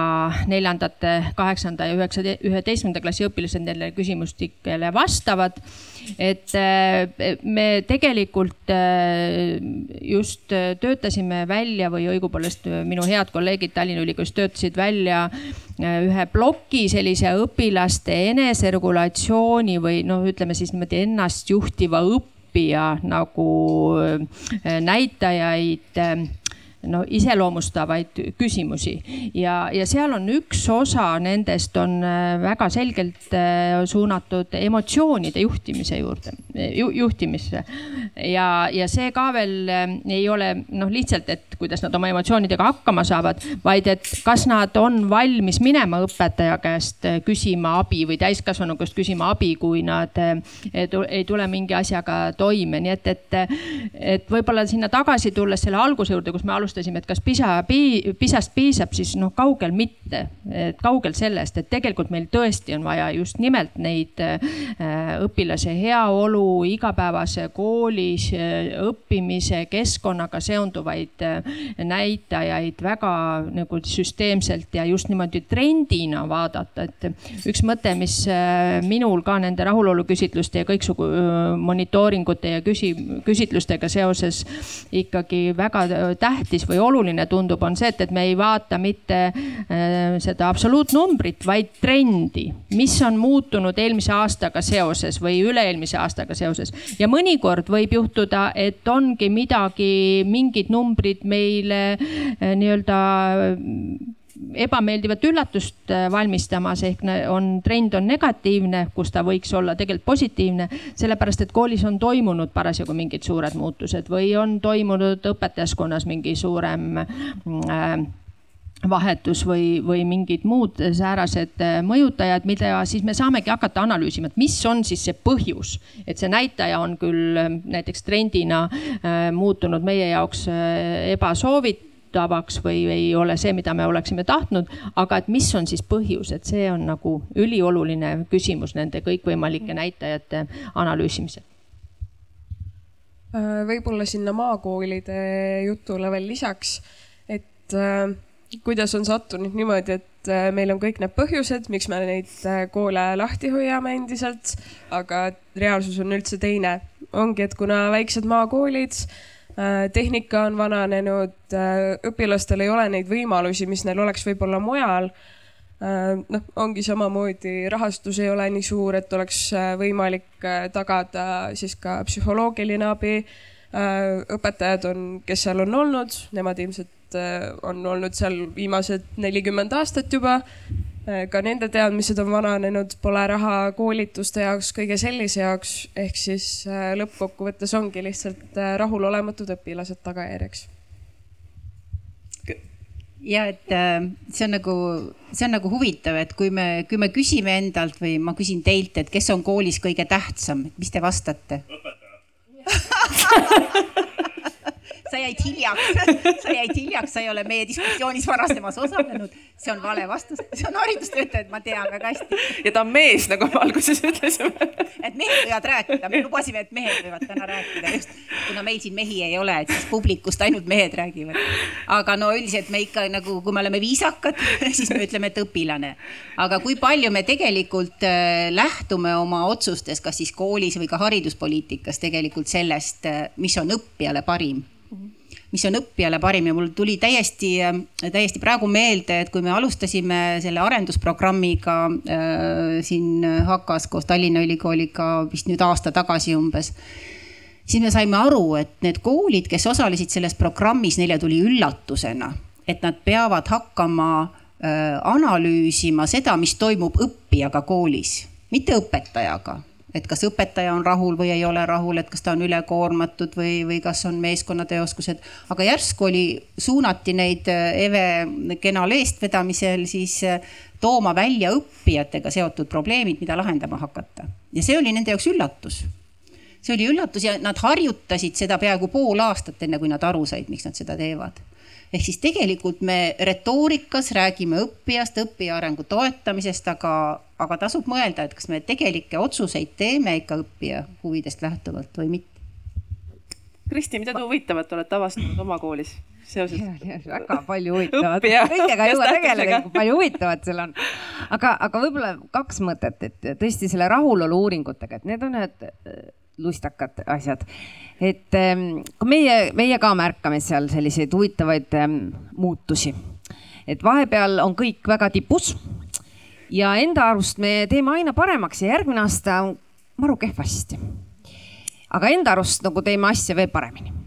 neljandate, kaheksanda ja üheksa, üheteistkümnenda klassi õpilased nendele küsimustikele vastavad. Et eh, me tegelikult eh, just töötasime välja või õigupoolest minu head kolleegid Tallinna Ülikoolis töötasid välja eh, ühe ploki sellise õpilaste eneseregulatsiooni või noh, ütleme siis niimoodi ennastjuhtiva õppija nagu näitajaid no iseloomustavaid küsimusi ja, ja seal on üks osa nendest on äh, väga selgelt äh, suunatud emotsioonide juhtimise juurde ju,, juhtimisse. ja, ja see ka veel äh, ei ole noh, lihtsalt, et kuidas nad oma emotsioonidega hakkama saavad, vaid et kas nad on valmis minema õpetaja käest küsima abi või täiskasvanu käest küsima abi, kui nad ei tule mingi asjaga toime, nii et, et, et võib-olla sinna tagasi tulles selle alguse juurde, kus me alustasime alustasime, et kas PISA, PISA-st piisab, siis noh, kaugel mitte. et kaugel sellest, et tegelikult meil tõesti on vaja just nimelt neid äh, õpilase heaolu, igapäevase koolis äh, õppimise, keskkonnaga seonduvaid äh, näitajaid väga nagu süsteemselt ja just niimoodi trendina vaadata, et üks mõte, mis minul ka nende rahuloluküsitluste ja kõiksugu monitooringute ja küsi-, küsitlustega seoses ikkagi väga tähtis tähtis või oluline tundub, on see, et, et me ei vaata mitte äh, seda absoluutnumbrit, vaid trendi, mis on muutunud eelmise aastaga seoses või üle-eelmise aastaga seoses. ja mõnikord võib juhtuda, et ongi midagi, mingid numbrid meile äh, nii-öelda ebameeldivat üllatust äh, valmistamas, ehk on, trend on negatiivne, kus ta võiks olla tegelikult positiivne. sellepärast, et koolis on toimunud parasjagu mingid suured muutused või on toimunud õpetajaskonnas mingi suurem äh, vahetus või, või mingid muud säärased äh, mõjutajad, mida siis me saamegi hakata analüüsima, et mis on siis see põhjus. et see näitaja on küll äh, näiteks trendina muutunud meie jaoks ebasoovit-, tavaks või ei ole see, mida me oleksime tahtnud. aga et mis on siis põhjus, et see on nagu ülioluline küsimus nende kõikvõimalike näitajate analüüsimisel äh, võib-olla sinna maakoolide jutule veel lisaks, et äh, kuidas on sattunud niimoodi, et äh, meil on kõik need põhjused, miks me neid koole lahti hoiame endiselt, aga reaalsus on üldse teine. ongi, et kuna väiksed maakoolid tehnika on vananenud, äh, õpilastel ei ole neid võimalusi, mis neil oleks võib-olla mujal. Äh, noh, ongi samamoodi, rahastus ei ole nii suur, et oleks võimalik tagada siis ka psühholoogiline abi. õpetajad on, kes seal on olnud, nemad ilmselt on olnud seal viimased nelikümmend aastat juba Äh, ka nende teadmised on vananenud, pole raha koolituste jaoks, kõige sellise jaoks, ehk siis äh, lõppkokkuvõttes ongi lihtsalt äh, rahulolematud õpilased tagajärjeks. ja et see on nagu, see on nagu huvitav, et kui me, kui me küsime endalt või ma küsin teilt, et kes on koolis kõige tähtsam, mis te vastate? õpetaja sa jäid hiljaks, sa jäid hiljaks, sa ei ole meie diskussioonis varasemas osalenud. see on vale vastus, see on haridustöötaja, ma tean väga hästi. ja ta on mees, nagu me alguses ütlesime. et mehed võivad rääkida, me lubasime, et mehed võivad täna rääkida just, kuna meil siin mehi ei ole, et siis publikust ainult mehed räägivad. aga no üldiselt me ikka nagu, kui me oleme viisakad, siis me ütleme, et õpilane. aga kui palju me tegelikult äh, lähtume oma otsustes, kas siis koolis või ka hariduspoliitikas tegelikult sellest, äh, mis on õppijale parim mis on õppijale parim ja mul tuli täiesti, täiesti praegu meelde, et kui me alustasime selle arendusprogrammiga äh, siin Hakas koos Tallinna Ülikooliga vist nüüd aasta tagasi umbes siis me saime aru, et need koolid, kes osalesid selles programmis, neile tuli üllatusena, et nad peavad hakkama äh, analüüsima seda, mis toimub õppijaga koolis, mitte õpetajaga et kas õpetaja on rahul või ei ole rahul, et kas ta on ülekoormatud või, või kas on meeskonnateoskused. aga järsku oli, suunati neid äh, Eve kenal eestvedamisel siis äh, tooma välja õppijatega seotud probleemid, mida lahendama hakata. ja see oli nende jaoks üllatus. see oli üllatus ja nad harjutasid seda peaaegu pool aastat, enne kui nad aru said, miks nad seda teevad ehk siis tegelikult me retoorikas räägime õppijast, õppija arengu toetamisest, aga, aga tasub mõelda, et kas me tegelikke otsuseid teeme ikka õppija huvidest lähtuvalt või mitte. Kristi, mida te huvitavat olete avastanud oma koolis? seoses. väga palju huvitavat, kõigega ei jõua tegeleda, kui palju huvitavat seal on. aga, aga võib-olla kaks mõtet, et tõesti selle rahulolu uuringutega, et need on need lustakad asjad. et ehm, ka meie, meie ka märkame seal selliseid huvitavaid ehm, muutusi. et vahepeal on kõik väga tipus ja enda arust me teeme aina paremaks ja järgmine aasta on maru kehvasti. aga enda arust nagu teeme asja veel paremini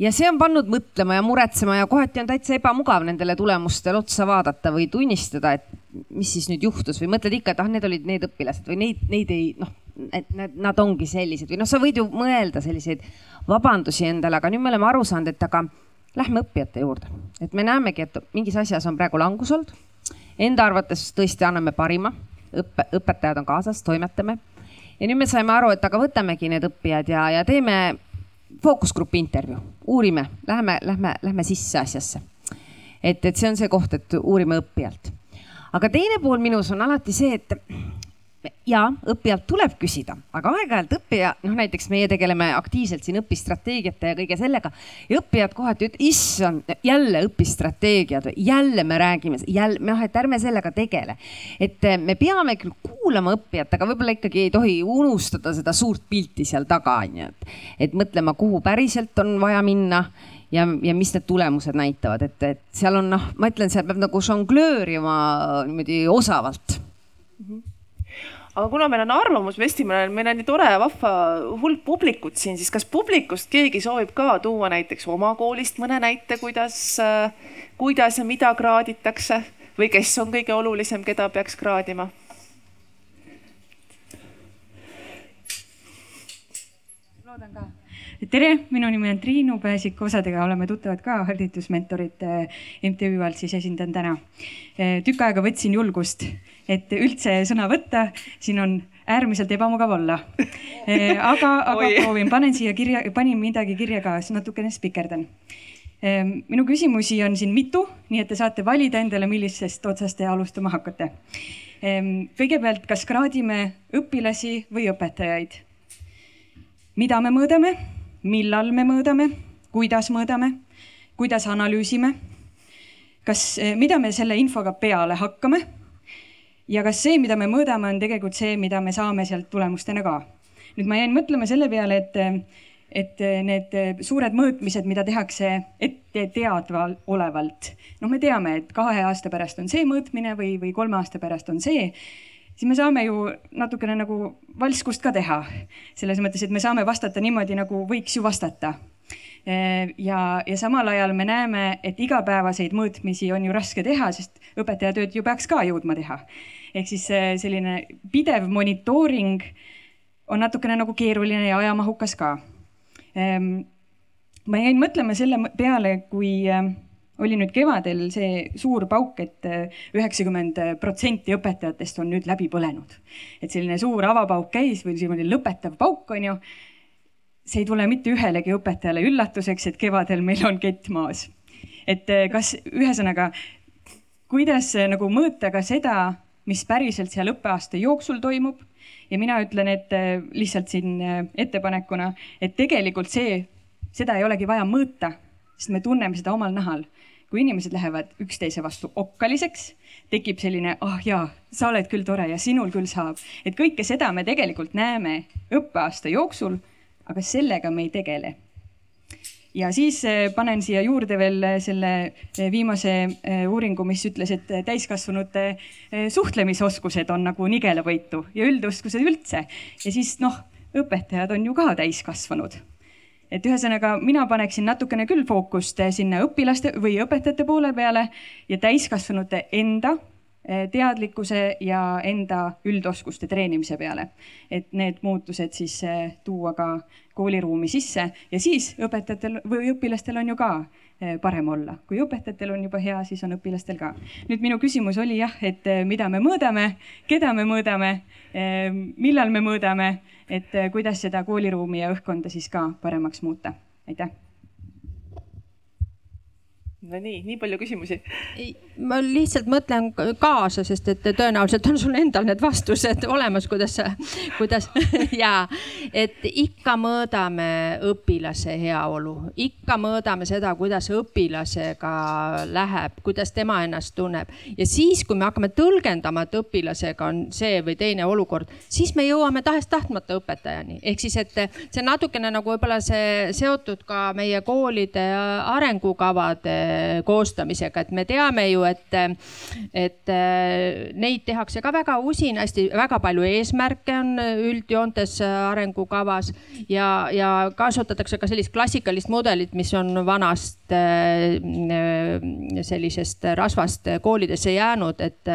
ja see on pannud mõtlema ja muretsema ja kohati on täitsa ebamugav nendele tulemustele otsa vaadata või tunnistada, et mis siis nüüd juhtus või mõtled ikka, et ah, need olid need õpilased või neid, neid ei noh, et nad, nad ongi sellised või noh, sa võid ju mõelda selliseid vabandusi endale, aga nüüd me oleme aru saanud, et aga lähme õppijate juurde, et me näemegi, et mingis asjas on praegu langus olnud. Enda arvates tõesti anname parima, õppe, õpetajad on kaasas, toimetame. ja nüüd me saime aru, et aga võtamegi need õppijad ja, ja teeme fookusgrupi intervjuu, uurime, lähme, lähme, lähme sisse asjasse. et, et see on see koht, et uurime õppijalt. aga teine pool minus on alati see, et ja õppijalt tuleb küsida, aga aeg-ajalt õppija, noh näiteks meie tegeleme aktiivselt siin õpistrateegiate ja kõige sellega ja õppijad kohati ütlevad, issand, jälle õpistrateegiad, jälle me räägime, jälle, noh, et ärme sellega tegele. et eh, me peame küll kuulama õppijat, aga võib-olla ikkagi ei tohi unustada seda suurt pilti seal taga, on ju, et, et mõtlema, kuhu päriselt on vaja minna ja, ja mis need tulemused näitavad, et, et seal on noh, ma ütlen, seal peab nagu žonglöörima niimoodi osavalt mm. -hmm aga kuna meil on Arvamusfestival, meil on nii tore ja vahva hulk publikut siin, siis kas publikust keegi soovib ka tuua näiteks oma koolist mõne näite, kuidas, kuidas ja mida kraaditakse või kes on kõige olulisem, keda peaks kraadima? loodan ka tere, minu nimi on Triinu Pääsik, osadega oleme tuttavad ka haridusmentorite MTÜ alt, siis esindan täna. tükk aega võtsin julgust et üldse sõna võtta, siin on äärmiselt ebamugav olla. Eh, aga, aga proovin, panen siia kirja, panin midagi kirja ka, siis natukene spikerdan. Eh, minu küsimusi on siin mitu, nii et te saate valida endale, millisest otsast te alustama hakkate. Eh, kõigepealt, kas kraadime õpilasi või õpetajaid? mida me mõõdame, millal me mõõdame, kuidas mõõdame, kuidas analüüsime? kas, mida me selle infoga peale hakkame ja kas see, mida me mõõdame, on tegelikult see, mida me saame sealt tulemustena ka. nüüd ma jäin mõtlema selle peale, et, et need suured mõõtmised, mida tehakse ette teadvalolevalt, noh, me teame, et kahe aasta pärast on see mõõtmine või, või kolme aasta pärast on see siis me saame ju natukene nagu valskust ka teha. selles mõttes, et me saame vastata niimoodi, nagu võiks ju vastata. ja, ja samal ajal me näeme, et igapäevaseid mõõtmisi on ju raske teha, sest õpetaja tööd ju peaks ka jõudma teha ehk siis selline pidev monitooring on natukene nagu keeruline ja ajamahukas ka. Ma jäin mõtlema selle peale, kui oli nüüd kevadel see suur pauk et, et üheksakümmend protsenti õpetajatest on nüüd läbi põlenud. et selline suur avapauk käis või selline lõpetav pauk on ju. see ei tule mitte ühelegi õpetajale üllatuseks, et kevadel meil on kett maas. et kas ühesõnaga, kuidas nagu mõõta ka seda, mis päriselt seal õppeaasta jooksul toimub ja mina ütlen, et lihtsalt siin ettepanekuna, et tegelikult see, seda ei olegi vaja mõõta, sest me tunneme seda omal nahal kui inimesed lähevad üksteise vastu okkaliseks, tekib selline, ah oh jaa, sa oled küll tore ja sinul küll saab. et kõike seda me tegelikult näeme õppeaasta jooksul, aga sellega me ei tegele. ja siis eh, panen siia juurde veel eh, selle eh, viimase uuringu, mis ütles, et täiskasvanute suhtlemisoskused on nagu nigelavõitu ja üldoskused üldse. ja siis noh, õpetajad on ju ka täiskasvanud et ühesõnaga mina paneksin natukene küll fookust eh, sinna õpilaste või õpetajate poole peale ja täiskasvanute enda eh, teadlikkuse ja enda üldoskuste treenimise peale. et need muutused siis eh, tuua ka kooliruumi sisse ja siis õpetajatel või õpilastel on ju ka parem olla. kui õpetajatel on juba hea, siis on õpilastel ka. nüüd minu küsimus oli jah, et mida me mõõdame, keda me mõõdame, millal me mõõdame et äh, kuidas seda kooliruumi ja õhkkonda siis ka paremaks muuta. aitäh no nii, nii palju küsimusi. Ma lihtsalt mõtlen kaasa, sest et tõenäoliselt on sul endal need vastused olemas, kuidas kuidas ja et ikka mõõdame õpilase heaolu, ikka mõõdame seda, kuidas õpilasega läheb, kuidas tema ennast tunneb. Ja siis, kui me hakkame tõlgendama, et õpilasega on see või teine olukord, siis me jõuame tahes-tahtmata õpetajani, ehk siis, et see natukene nagu võib-olla see seotud ka meie koolide arengukavade koostamisega, et me teame ju, et, et äh, neid tehakse ka väga usinasti, väga palju eesmärke on üldjoontes arengukavas ja, ja kasutatakse ka sellist klassikalist mudelit, mis on vanast äh, sellisest rasvast koolidesse jäänud, et,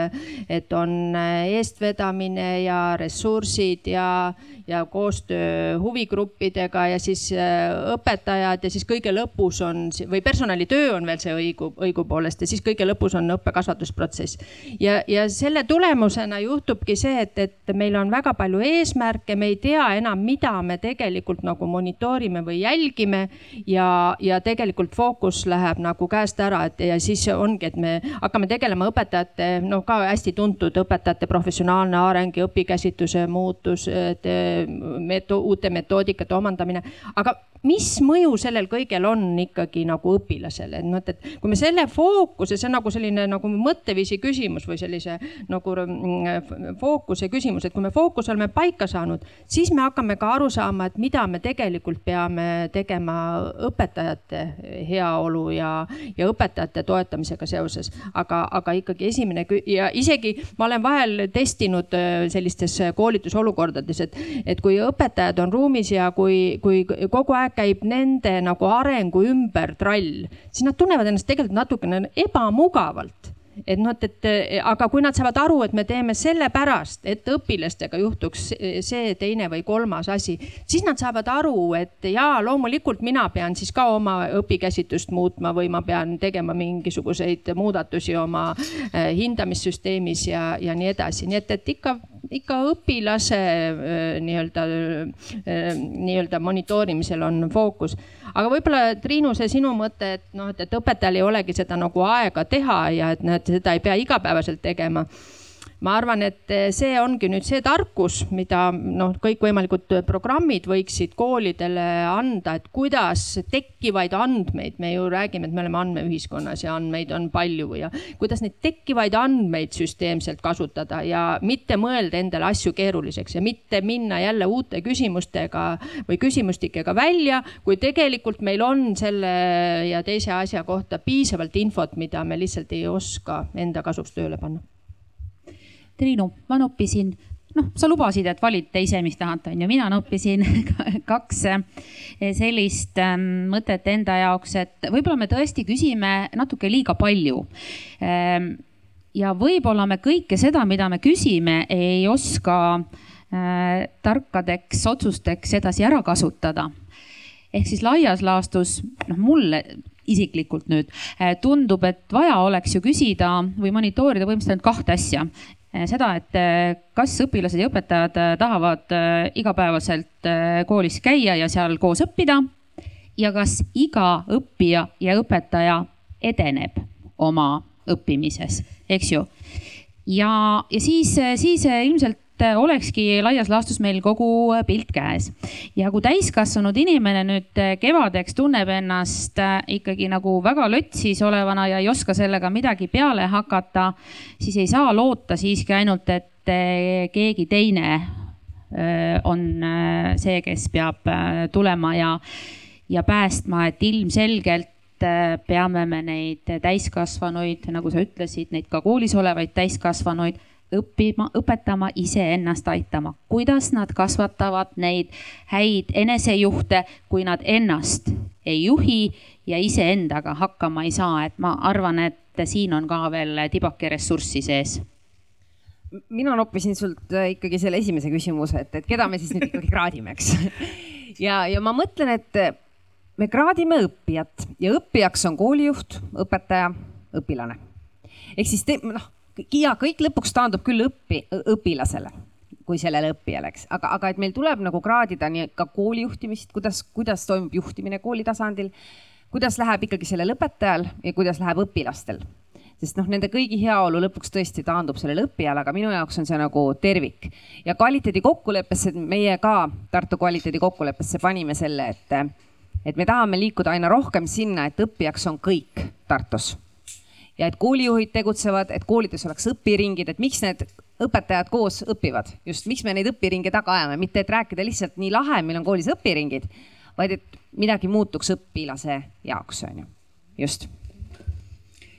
et on eestvedamine ja ressursid ja ja koostöö huvigruppidega ja siis äh, õpetajad ja siis kõige lõpus on või personalitöö on veel see õigu, õigupoolest ja siis kõige lõpus on õppe-kasvatusprotsess. ja, ja selle tulemusena juhtubki see, et, et meil on väga palju eesmärke, me ei tea enam, mida me tegelikult nagu monitoorime või jälgime ja, ja tegelikult fookus läheb nagu käest ära, et ja siis ongi, et me hakkame tegelema õpetajate, no ka hästi tuntud õpetajate professionaalne areng ja õpikäsitluse muutus, et meto-, uute metoodikate omandamine, aga mis mõju sellel kõigel on ikkagi nagu õpilasele, et noh, et kui me selle fookuse, see on nagu selline nagu mõtteviisi küsimus või sellise nagu mm, fookuse küsimus, et kui me fookuse oleme paika saanud, siis me hakkame ka aru saama, et mida me tegelikult peame tegema õpetajate heaolu ja, ja õpetajate toetamisega seoses. aga, aga ikkagi esimene ja isegi ma olen vahel testinud äh, sellistes koolitusolukordades, et, et kui õpetajad on ruumis ja kui, kui kogu aeg käib nende nagu arengu ümber trall, siis nad tunnevad ennast tegelikult natukene ebamugavalt et noh, et, et aga kui nad saavad aru, et me teeme sellepärast, et õpilastega juhtuks see, teine või kolmas asi, siis nad saavad aru, et jaa, loomulikult mina pean siis ka oma õpikäsitlust muutma või ma pean tegema mingisuguseid muudatusi oma eh, hindamissüsteemis ja, ja nii edasi, nii et, et ikka ikka õpilase eh, nii-öelda, eh, nii-öelda monitoorimisel on fookus aga võib-olla Triinu, see sinu mõte, et noh, et, et õpetajal ei olegi seda nagu aega teha ja et et seda ei pea igapäevaselt tegema ma arvan, et see ongi nüüd see tarkus, mida noh, kõikvõimalikud programmid võiksid koolidele anda, et kuidas tekkivaid andmeid, me ju räägime, et me oleme andmeühiskonnas ja andmeid on palju ja kuidas neid tekkivaid andmeid süsteemselt kasutada ja mitte mõelda endale asju keeruliseks ja mitte minna jälle uute küsimustega või küsimustikega välja, kui tegelikult meil on selle ja teise asja kohta piisavalt infot, mida me lihtsalt ei oska enda kasuks tööle panna Triinu, ma noppisin, noh, sa lubasid, et valite ise, mis tahate, on ju, mina noppisin kaks eh, sellist ähm, mõtet enda jaoks, et võib-olla me tõesti küsime natuke liiga palju. Ähm, ja võib-olla me kõike seda, mida me küsime, ei oska äh, tarkadeks otsusteks edasi ära kasutada. ehk siis laias laastus, noh, mulle isiklikult nüüd tundub, et vaja oleks ju küsida või monitoorida põhimõtteliselt ainult kahte asja seda, et äh, kas õpilased ja õpetajad äh, tahavad igapäevaselt koolis käia ja seal koos õppida ja kas iga õppija ja õpetaja edeneb oma õppimises, eks ju. ja, ja siis, siis ilmselt olekski laias laastus meil kogu pilt käes. ja kui täiskasvanud inimene nüüd kevadeks tunneb ennast ikkagi nagu väga lötsis olevana ja ei oska sellega midagi peale hakata, siis ei saa loota siiski ainult, et keegi teine äh, on äh, see, kes peab äh, tulema ja, ja päästma, et ilmselgelt peame me neid täiskasvanuid, nagu sa ütlesid, neid ka koolis olevaid täiskasvanuid õppima, õpetama iseennast aitama, kuidas nad kasvatavad neid häid enesejuhte, kui nad ennast ei juhi ja iseendaga hakkama ei saa, et ma arvan, et siin on ka veel tibake ressurssi sees mina noppisin sult äh, ikkagi selle esimese küsimuse, et, et keda me siis nüüd ikkagi kraadime, eks. ja, ja ma mõtlen, et me kraadime õppijat ja õppijaks on koolijuht, õpetaja, õpilane. ehk siis te, noh, ja kõik lõpuks taandub küll õpi, õpilasele kui sellele õppijale, eks, aga, aga et meil tuleb nagu kraadida nii ka koolijuhtimist, kuidas, kuidas toimub juhtimine kooli tasandil, kuidas läheb ikkagi sellel õpetajal ja kuidas läheb õpilastel. sest noh, nende kõigi heaolu lõpuks tõesti taandub sellele õppijale, aga minu jaoks on see nagu tervik. ja kvaliteedi kokkuleppesse, meie ka Tartu kvaliteedi kokkuleppesse panime selle, et, et me tahame liikuda aina rohkem sinna, et õppijaks on kõik Tartus ja et koolijuhid tegutsevad, et koolides oleks õpiringid, et miks need õpetajad koos õpivad, just miks me neid õpiringe taga ajame, mitte et rääkida lihtsalt nii lahe, meil on koolis õpiringid, vaid et midagi muutuks õpilase jaoks, on ju, just.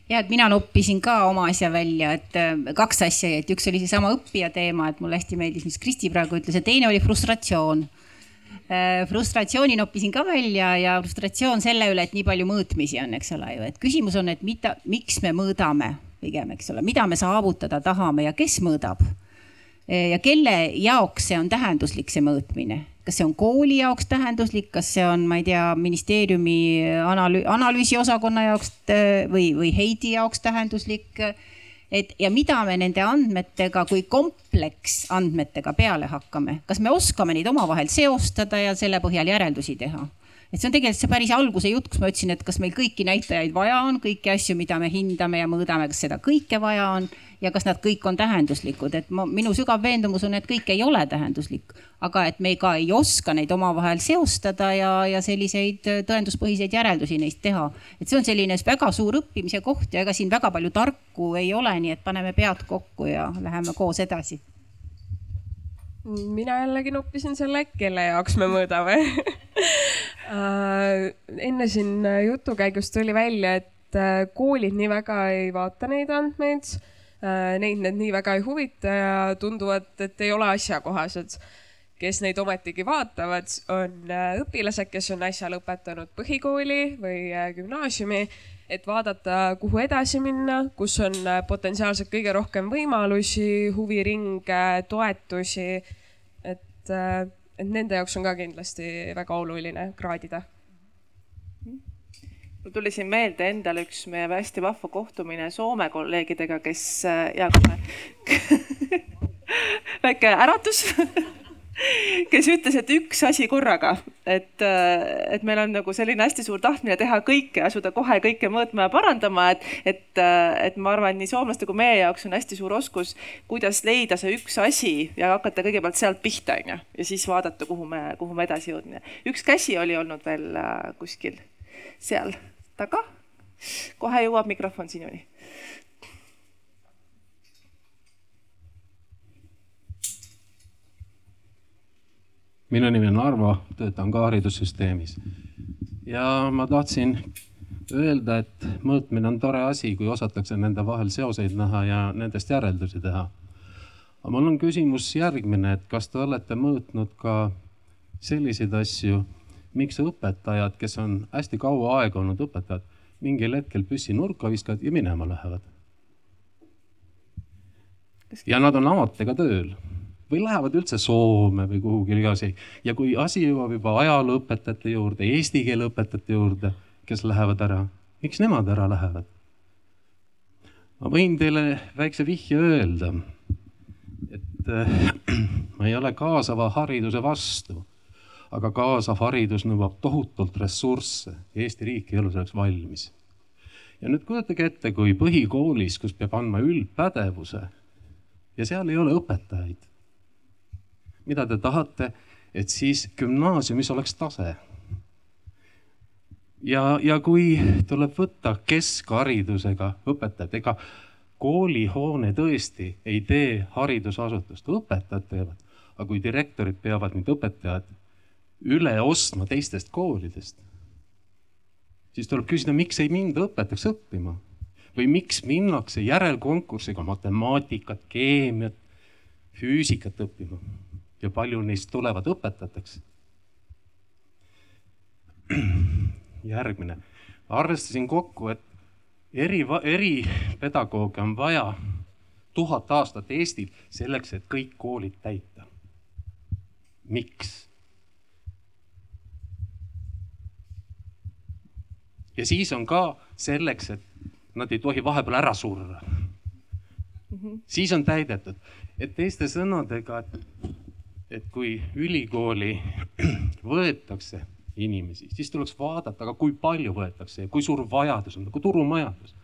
Ja et mina noppisin ka oma asja välja, et äh, kaks asja, et üks oli seesama õppija teema, et mulle hästi meeldis, mis Kristi praegu ütles ja teine oli frustratsioon. Äh, frustratsiooni noppisin ka välja ja frustratsioon selle üle, et nii palju mõõtmisi on, eks ole ju, et küsimus on, et mida, miks me mõõdame pigem, eks ole, mida me saavutada tahame ja kes mõõdab. Äh, ja kelle jaoks see on tähenduslik, see mõõtmine, kas see on kooli jaoks tähenduslik, kas see on, ma ei tea, ministeeriumi analüü-, analüüsiosakonna jaoks äh, või, või Heidi jaoks tähenduslik et ja mida me nende andmetega kui kompleksandmetega peale hakkame, kas me oskame neid omavahel seostada ja selle põhjal järeldusi teha? Et see on tegelikult see päris alguse jutt, kus ma ütlesin, et kas meil kõiki näitajaid vaja on, kõiki asju, mida me hindame ja mõõdame, kas seda kõike vaja on ja kas nad kõik on tähenduslikud, et ma, minu sügav veendumus on, et kõik ei ole tähenduslik, aga et me ka ei oska neid omavahel seostada ja, ja selliseid tõenduspõhiseid järeldusi neist teha. et see on selline väga suur õppimise koht ja ega siin väga palju tarku ei ole, nii et paneme pead kokku ja läheme koos edasi. Mina jällegi noppisin selle, kelle jaoks me mõõdame enne siin jutu käigus tuli välja, et äh, koolid nii väga ei vaata neid andmeid Äh, neid need nii väga ei huvita ja tunduvad, et ei ole asjakohased. kes neid ometigi vaatavad, on äh, õpilased, kes on äsja lõpetanud põhikooli või äh, gümnaasiumi, et vaadata, kuhu edasi minna, kus on potentsiaalselt kõige rohkem võimalusi, huviringe, toetusi. et, et nende jaoks on ka kindlasti väga oluline kraadida. Mul tuli siin meelde endale üks meie hästi vahva kohtumine Soome kolleegidega, kes äh, ja kohe. Väike äratus kes ütles, et üks asi korraga, et, äh, et meil on nagu selline hästi suur tahtmine teha kõike, asuda kohe kõike mõõtma ja parandama, et, et, äh, et ma arvan, et nii soomlaste kui meie jaoks on hästi suur oskus, kuidas leida see üks asi ja hakata kõigepealt sealt pihta, onju, ja siis vaadata, kuhu me, kuhu me edasi jõudme. üks käsi oli olnud veel kuskil seal taga. kohe jõuab mikrofon sinuni. Minu nimi on Arvo, töötan ka haridussüsteemis ja ma tahtsin öelda, et mõõtmine on tore asi, kui osatakse nende vahel seoseid näha ja nendest järeldusi teha. aga mul on küsimus järgmine, et kas te olete mõõtnud ka selliseid asju miks õpetajad, kes on hästi kaua aega olnud õpetajad, mingil hetkel püssi nurka viskavad ja minema lähevad. ja nad on amatega tööl või lähevad üldse Soome või kuhugi edasi ja kui asi jõuab juba ajalooõpetajate juurde, eesti keele õpetajate juurde, kes lähevad ära, miks nemad ära lähevad? ma võin teile väikse vihje öelda. et äh, ma ei ole kaasava hariduse vastu, aga kaasav haridus nõuab tohutult ressursse. Eesti riik ei ole selleks valmis. ja nüüd kujutage ette, kui põhikoolis, kus peab andma üldpädevuse ja seal ei ole õpetajaid. Mida te tahate, et siis gümnaasiumis oleks tase ja, ja kui tuleb võtta keskharidusega õpetajad, ega koolihoone tõesti ei tee haridusasutust, õpetajad teevad. aga kui direktorid peavad nüüd õpetajad üle ostma teistest koolidest, siis tuleb küsida, miks ei minda õpetajaks õppima või miks minnakse järelkonkursiga matemaatikat, keemiat, füüsikat õppima ja palju neist tulevad õpetajateks järgmine. arvestasin kokku, et eri, eripedagooge on vaja tuhat aastat Eestil selleks, et kõik koolid täita. miks? ja siis on ka selleks, et nad ei tohi vahepeal ära surra mm. -hmm. siis on täidetud, et teiste sõnadega, et, et kui ülikooli võetakse inimesi, siis tuleks vaadata, aga kui palju võetakse ja kui suur vajadus on, nagu turumajandus.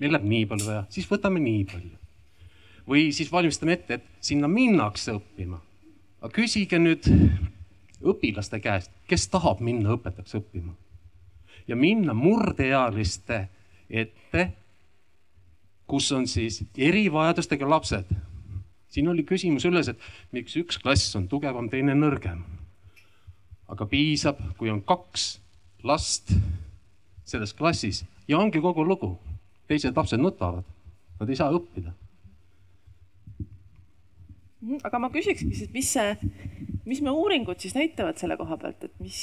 meil läheb nii palju vaja, siis võtame nii palju. või siis valmistame ette, et sinna minnakse õppima. aga küsige nüüd õpilaste käest, kes tahab minna õpetajaks õppima ja minna murdeealiste ette, kus on siis erivajadustega lapsed. Siin oli küsimus üles, et miks üks klass on tugevam, teine nõrgem aga piisab, kui on kaks last selles klassis ja ongi kogu lugu. teised lapsed nutavad, nad ei saa õppida. Mhm, aga ma küsikski siis, mis see, mis me uuringud siis näitavad selle koha pealt, et mis,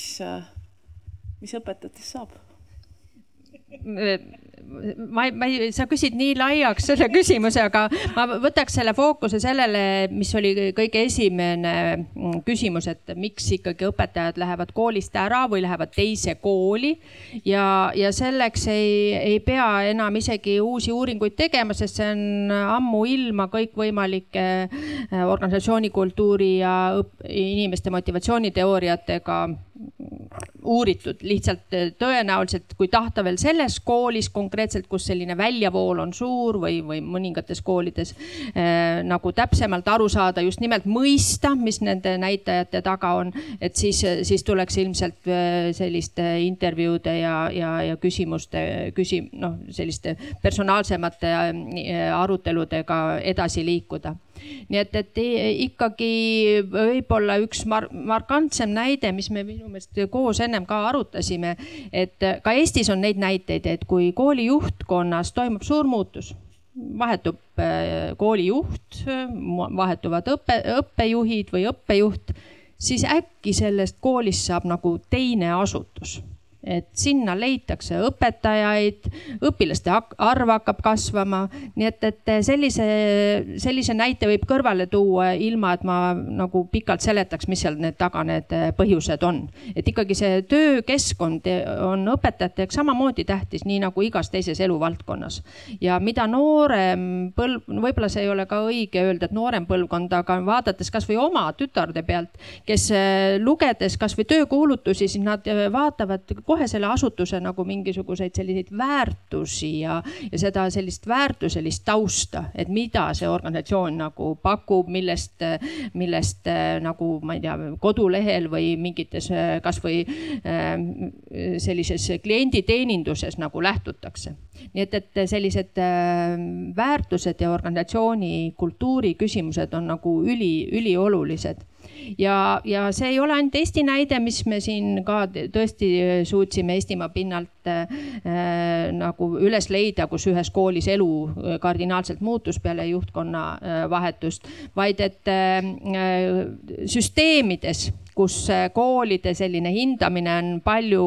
mis õpetajatest saab? Ma ei, ma ei, sa küsid nii laiaks selle küsimuse, aga ma võtaks selle fookuse sellele, mis oli kõige esimene mm, küsimus, et miks ikkagi õpetajad lähevad koolist ära või lähevad teise kooli. ja, ja selleks ei, ei pea enam isegi uusi uuringuid tegema, sest see on ammuilma kõikvõimalike äh, organisatsioonikultuuri ja inimeste motivatsiooniteooriatega uuritud lihtsalt äh, tõenäoliselt, kui tahta veel selles koolis konkreetselt, kus selline väljavool on suur või, või mõningates koolides äh, nagu täpsemalt aru saada, just nimelt mõista, mis nende näitajate taga on. et siis, siis tuleks ilmselt äh, selliste intervjuude ja, ja, ja küsimuste, küsi-, noh, selliste personaalsemate äh, aruteludega edasi liikuda nii et, et ikkagi võib-olla üks mar markantsem näide, mis me minu meelest koos ennem ka arutasime, et ka Eestis on neid näiteid, et kui kooli juhtkonnas toimub suur muutus vahetub äh, koolijuht, vahetuvad õppe, õppejuhid või õppejuht, siis äkki sellest koolist saab nagu teine asutus et sinna leitakse õpetajaid, õpilaste arv hakkab kasvama. nii et, et sellise, sellise näite võib kõrvale tuua, ilma et ma nagu pikalt seletaks, mis seal need taga need põhjused on. et ikkagi see töökeskkond on õpetajate jaoks samamoodi tähtis, nii nagu igas teises eluvaldkonnas. ja mida noorem põlv, võib-olla see ei ole ka õige öelda, et noorem põlvkond, aga vaadates kasvõi oma tütarde pealt, kes lugedes kasvõi töökuulutusi, siis nad vaatavad kohe kohe selle asutuse nagu mingisuguseid selliseid väärtusi ja, ja seda sellist väärtuselist tausta, et mida see organisatsioon nagu pakub, millest, millest nagu ma ei tea, kodulehel või mingites kasvõi ähm, sellises klienditeeninduses nagu lähtutakse. nii et, et sellised väärtused ja organisatsiooni kultuuri küsimused on nagu üli, üliolulised ja, ja see ei ole ainult Eesti näide, mis me siin ka tõesti suutsime Eestimaa pinnalt nagu üles leida, kus ühes koolis elu kardinaalselt muutus peale juhtkonna äh, vahetust, vaid et äh, süsteemides kus koolide selline hindamine on palju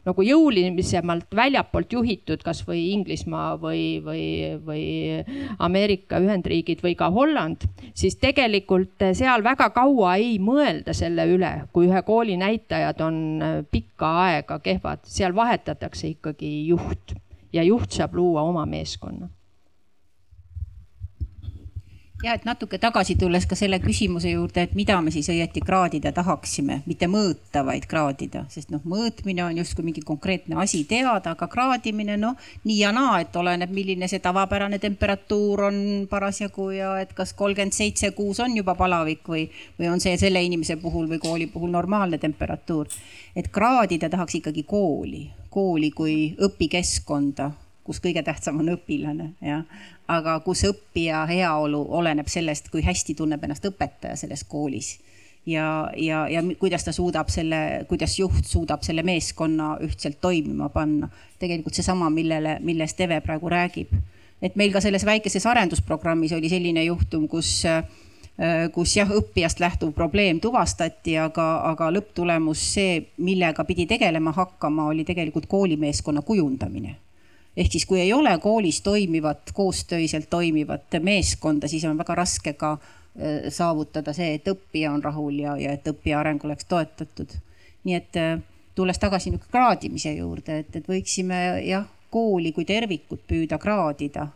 nagu jõulisemalt väljapoolt juhitud, kasvõi Inglismaa või, või, või Ameerika Ühendriigid või ka Holland, siis tegelikult seal väga kaua ei mõelda selle üle, kui ühe kooli näitajad on pikka aega kehvad, seal vahetatakse ikkagi juht ja juht saab luua oma meeskonna. Ja et natuke tagasi tulles ka selle küsimuse juurde, et mida me siis õieti kraadida tahaksime, mitte mõõta, vaid kraadida, sest noh, mõõtmine on justkui mingi konkreetne asi teada, aga kraadimine noh, nii ja naa, et oleneb, milline see tavapärane temperatuur on parasjagu ja et kas kolmkümmend seitse kuus on juba palavik või, või on see selle inimese puhul või kooli puhul normaalne temperatuur. et kraadida tahaks ikkagi kooli, kooli kui õpikeskkonda kus kõige tähtsam on õpilane, jah. aga kus õppija heaolu oleneb sellest, kui hästi tunneb ennast õpetaja selles koolis. ja, ja, ja kuidas ta suudab selle, kuidas juht suudab selle meeskonna ühtselt toimima panna. tegelikult seesama, millele, millest Eve praegu räägib. et meil ka selles väikeses arendusprogrammis oli selline juhtum, kus kus jah, õppijast lähtuv probleem tuvastati, aga, aga lõpptulemus, see, millega pidi tegelema hakkama, oli tegelikult koolimeeskonna kujundamine ehk siis, kui ei ole koolis toimivat, koostöiselt toimivat meeskonda, siis on väga raske ka äh, saavutada see, et õppija on rahul ja, ja et õppija areng oleks toetatud. nii et äh, tulles tagasi nüüd kraadimise juurde, et, et võiksime jah, kooli kui tervikut püüda kraadida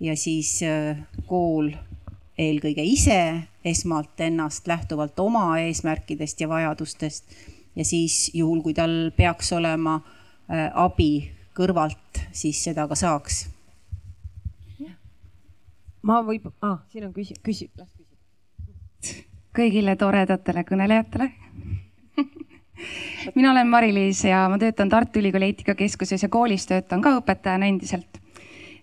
ja siis äh, kool eelkõige ise esmalt ennast lähtuvalt oma eesmärkidest ja vajadustest ja siis juhul, kui tal peaks olema abi kõrvalt, siis seda ka saaks. ma võib ah,, siin on küsi-, küsi-, las küsib. kõigile toredatele kõnelejatele mina olen Mari-Liis ja ma töötan Tartu Ülikooli eetikakeskuses ja koolis töötan ka õpetajana endiselt.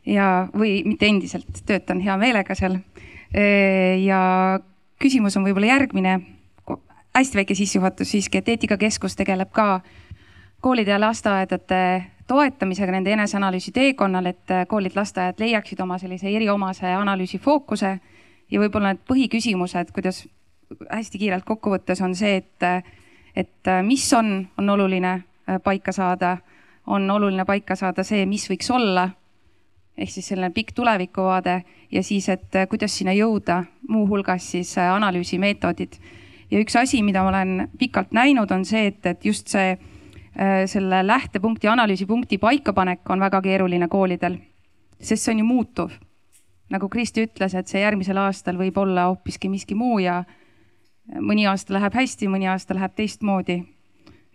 ja, või mitte endiselt, töötan hea meelega seal. Ja küsimus on võib-olla järgmine. hästi väike sissejuhatus siiski, et eetikakeskus tegeleb ka koolide ja lasteaedade toetamisega nende eneseanalüüsi teekonnal, et äh, koolid, lasteaiad leiaksid oma sellise eriomase analüüsi fookuse ja võib-olla need põhiküsimused, kuidas hästi kiirelt kokku võttes on see, et, et äh, mis on, on oluline äh, paika saada, on oluline paika saada see, mis võiks olla ehk siis selline pikk tulevikuvaade ja siis, et kuidas sinna jõuda, muuhulgas siis analüüsimeetodid. ja üks asi, mida ma olen pikalt näinud, on see, et, et just see Äh, selle lähtepunkti, analüüsipunkti paikapanek on väga keeruline koolidel, sest see on ju muutuv. nagu Kristi ütles, et see järgmisel aastal võib olla hoopiski miski muu ja mõni aasta läheb hästi, mõni aasta läheb teistmoodi.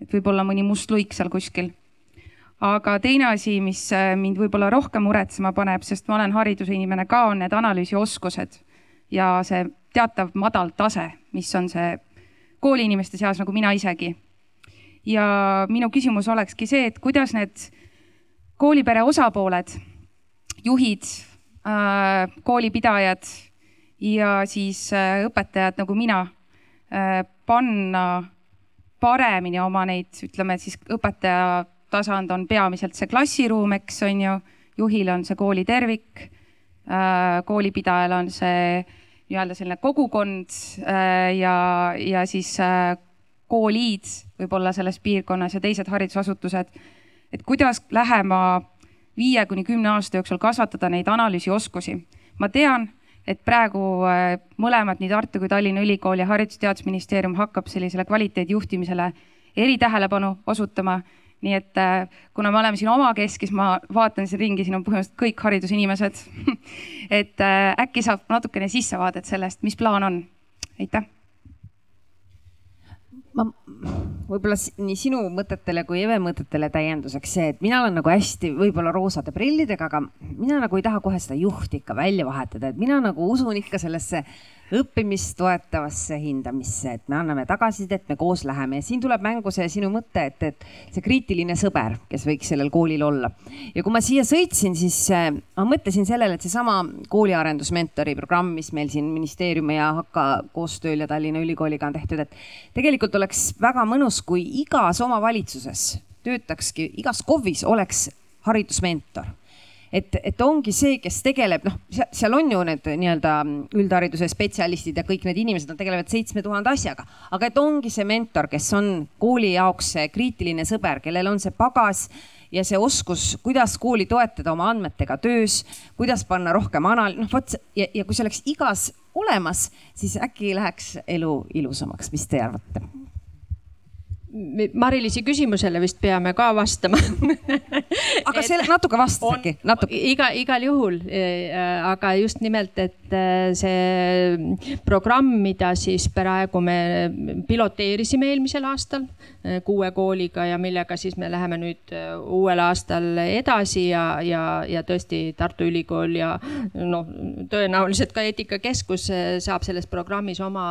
et võib-olla mõni must luik seal kuskil. Aga teine asi, mis äh, mind võib-olla rohkem muretsema paneb, sest ma olen hariduse inimene ka, on need analüüsioskused ja see teatav madal tase, mis on see kooliinimeste seas, nagu mina isegi. Ja minu küsimus olekski see, et kuidas need koolipere osapooled, juhid, äh, koolipidajad ja siis äh, õpetajad nagu mina panna paremini oma neid, ütleme siis õpetaja tasand on peamiselt see klassiruum, eks on ju, juhil on see kooli tervik, koolipidajal on see nii-öelda selline kogukond ja, ja siis koolid võib-olla selles piirkonnas ja teised haridusasutused. et kuidas lähema viie kuni kümne aasta jooksul kasvatada neid analüüsioskusi. ma tean, et praegu äh, mõlemad, nii Tartu kui Tallinna Ülikool ja Haridus-Teadusministeerium hakkab sellisele kvaliteedijuhtimisele eritähelepanu osutama. Nii et äh, kuna me oleme siin omakeskis, ma vaatan siin ringi, siin on põhimõtteliselt kõik haridusinimesed et äh, äkki saab natukene sissevaadet sellest, mis plaan on? aitäh. Ma võib-olla nii sinu mõtetele kui Eve mõtetele täienduseks see, et mina olen nagu hästi võib-olla roosade prillidega, aga mina nagu ei taha kohe seda juhti ikka välja vahetada, et mina nagu usun ikka sellesse õppimist toetavasse hindamisse, et me anname tagasisidet, me koos läheme ja siin tuleb mängu see sinu mõte, et, et see kriitiline sõber, kes võiks sellel koolil olla. ja kui ma siia sõitsin, siis äh, ma mõtlesin sellele, et seesama kooliarendusmentori programm, mis meil siin ministeeriumi ja Hakka koostööl ja Tallinna Ülikooliga on tehtud, et tegelikult oleks väga mõnus, kui igas omavalitsuses töötakski, igas KOV-is oleks haridusmentor et, et ongi see, kes tegeleb, noh, seal on ju need nii-öelda üldhariduse spetsialistid ja kõik need inimesed, nad tegelevad seitsme tuhande asjaga, aga et ongi see mentor, kes on kooli jaoks see kriitiline sõber, kellel on see pagas ja see oskus, kuidas kooli toetada oma andmetega töös, kuidas panna rohkem anal-, noh vot ja, ja kui see oleks igas olemas, siis äkki läheks elu ilusamaks, mis te arvate? Mari-Liisi küsimusele vist peame ka vastama aga selle natuke vastas äkki, natuke. iga, igal juhul, äh, aga just nimelt, et äh, see programm, mida siis praegu me piloteerisime eelmisel aastal äh, kuue kooliga ja millega siis me läheme nüüd uuel aastal edasi ja, ja, ja tõesti Tartu Ülikool ja noh, tõenäoliselt ka Eetikakeskus saab selles programmis oma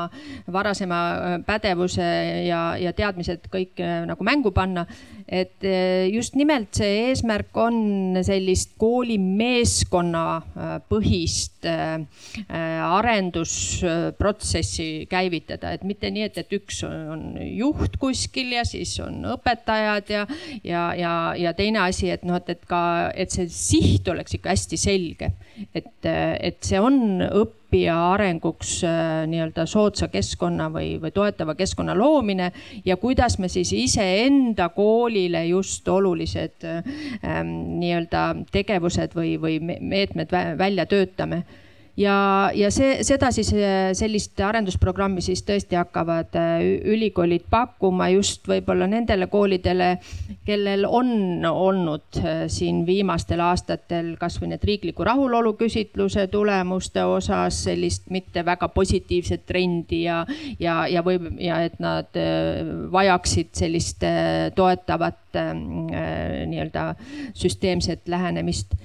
varasema pädevuse ja, ja teadmised kõik äh, nagu mängu panna. et äh, just nimelt see eesmärk on sellist koolimeeskonna äh, põhist arendusprotsessi käivitada, et mitte nii, et, et üks on juht kuskil ja siis on õpetajad ja, ja, ja, ja teine asi, et noh, et, et ka, et see siht oleks ikka hästi selge. et, et see on õppimine õppija arenguks äh, nii-öelda soodsa keskkonna või, või toetava keskkonna loomine ja kuidas me siis iseenda koolile just olulised ähm, nii-öelda tegevused või, või meetmed välja töötame ja, ja see, seda siis äh, sellist arendusprogrammi siis tõesti hakkavad äh, ülikoolid pakkuma just võib-olla nendele koolidele, kellel on olnud äh, siin viimastel aastatel kasvõi need riikliku rahulolu küsitluse tulemuste osas sellist mitte väga positiivset trendi ja, ja, ja võib ja et nad vajaksid sellist toetavat nii-öelda süsteemset lähenemist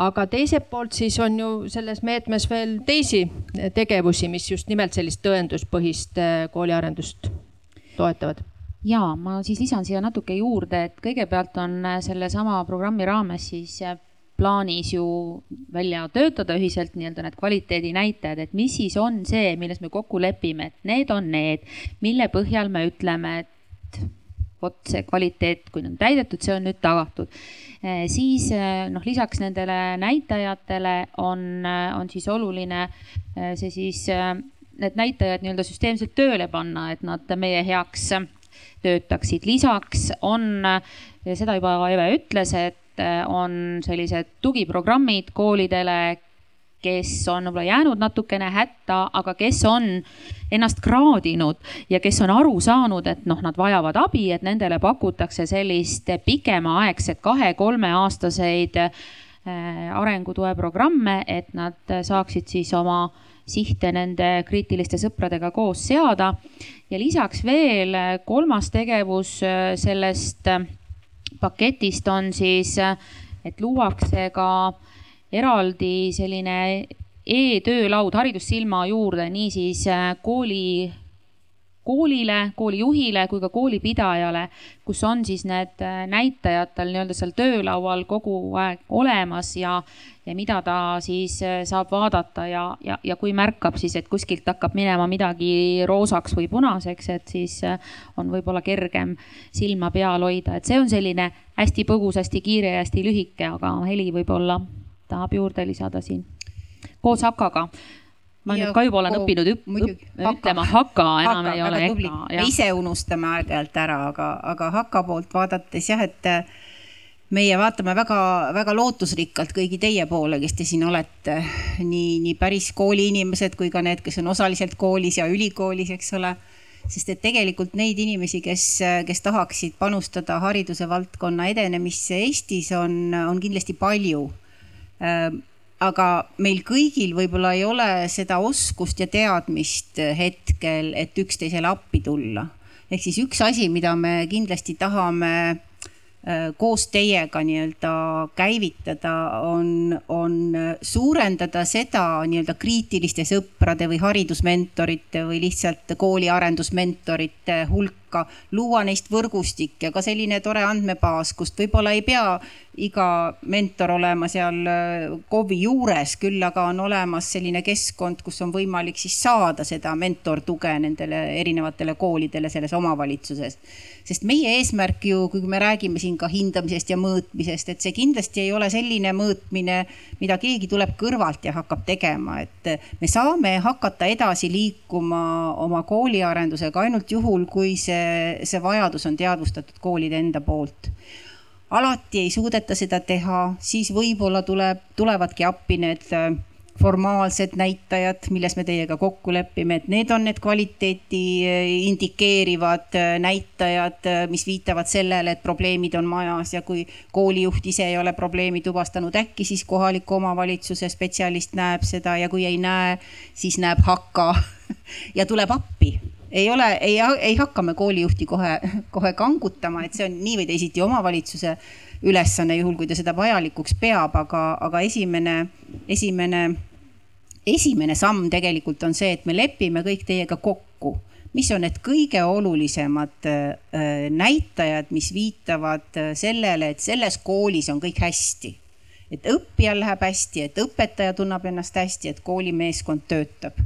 aga teiselt poolt siis on ju selles meetmes veel teisi tegevusi, mis just nimelt sellist tõenduspõhist äh, kooliarendust toetavad. Ja ma siis lisan siia natuke juurde, et kõigepealt on äh, sellesama programmi raames siis äh, plaanis ju välja töötada ühiselt nii-öelda need kvaliteedinäitajad, et mis siis on see, milles me kokku lepime, et need on need, mille põhjal me ütleme, et vot see kvaliteet, kui on täidetud, see on nüüd tagatud siis eh, noh, lisaks nendele näitajatele on, eh, on siis oluline see siis need näitajad nii-öelda süsteemselt tööle panna, et nad meie heaks töötaksid. lisaks on, seda juba Eve ütles, et on sellised tugiprogrammid koolidele, kes on võib-olla jäänud natukene hätta, aga kes on ennast kraadinud ja kes on aru saanud, et noh, nad vajavad abi, et nendele pakutakse sellist pikemaaegset kahe-kolmeaastaseid äh, arengutoe programme, et nad saaksid siis oma sihte nende kriitiliste sõpradega koos seada. ja lisaks veel kolmas tegevus äh, sellest äh, paketist on siis, et luuakse ka äh, eraldi selline e-töölaud haridussilma juurde, niisiis äh, kooli, koolile, koolijuhile kui ka koolipidajale, kus on siis need äh, näitajad tal nii-öelda seal töölaual kogu aeg olemas ja, ja mida ta siis äh, saab vaadata ja, ja, ja kui märkab siis, et kuskilt hakkab minema midagi roosaks või punaseks, et siis on võib-olla kergem silma peal hoida, et see on selline hästi põgus, hästi kiire ja hästi lühike, aga Heli võib-olla tahab juurde lisada siin koos Hakaga ma ja, nüüd ka juba olen oh, õppinud üp, üp, ütlema haka, enam haka, ei ole eka. me ise unustame aeg-ajalt ära, aga, aga haka poolt vaadates jah, et meie vaatame väga-väga lootusrikkalt kõigi teie poole, kes te siin olete. nii, nii päris kooliinimesed kui ka need, kes on osaliselt koolis ja ülikoolis, eks ole. sest et tegelikult neid inimesi, kes, kes tahaksid panustada hariduse valdkonna edenemisse Eestis on, on kindlasti palju aga meil kõigil võib-olla ei ole seda oskust ja teadmist hetkel, et üksteisele appi tulla. ehk siis üks asi, mida me kindlasti tahame Äh, koos teiega nii-öelda käivitada, on, on suurendada seda nii-öelda kriitiliste sõprade või haridusmentorite või lihtsalt kooli arendusmentorite hulka, luua neist võrgustik ja ka selline tore andmebaas, kust võib-olla ei pea iga mentor olema seal KOV-i äh, juures, küll aga on olemas selline keskkond, kus on võimalik siis saada seda mentortuge nendele erinevatele koolidele selles omavalitsuses. Sest meie eesmärk ju, kui me räägime siin ka hindamisest ja mõõtmisest, et see kindlasti ei ole selline mõõtmine, mida keegi tuleb kõrvalt ja hakkab tegema, et me saame hakata edasi liikuma oma kooliarendusega ainult juhul, kui see, see vajadus on teadvustatud koolide enda poolt. alati ei suudeta seda teha, siis võib-olla tuleb, tulevadki appi need formaalsed näitajad, milles me teiega kokku lepime, et need on need kvaliteeti indikeerivad näitajad, mis viitavad sellele, et probleemid on majas ja kui koolijuht ise ei ole probleemi tuvastanud, äkki siis kohaliku omavalitsuse spetsialist näeb seda ja kui ei näe, siis näeb hakka ja tuleb appi ei ole, ei, ei hakka me koolijuhti kohe, kohe kangutama, et see on nii või teisiti omavalitsuse ülesanne, juhul kui ta seda vajalikuks peab, aga, aga esimene, esimene, esimene samm tegelikult on see, et me lepime kõik teiega kokku mis on need kõige olulisemad äh, näitajad, mis viitavad äh, sellele, et selles koolis on kõik hästi. et õppijal läheb hästi, et õpetaja tunneb ennast hästi, et koolimeeskond töötab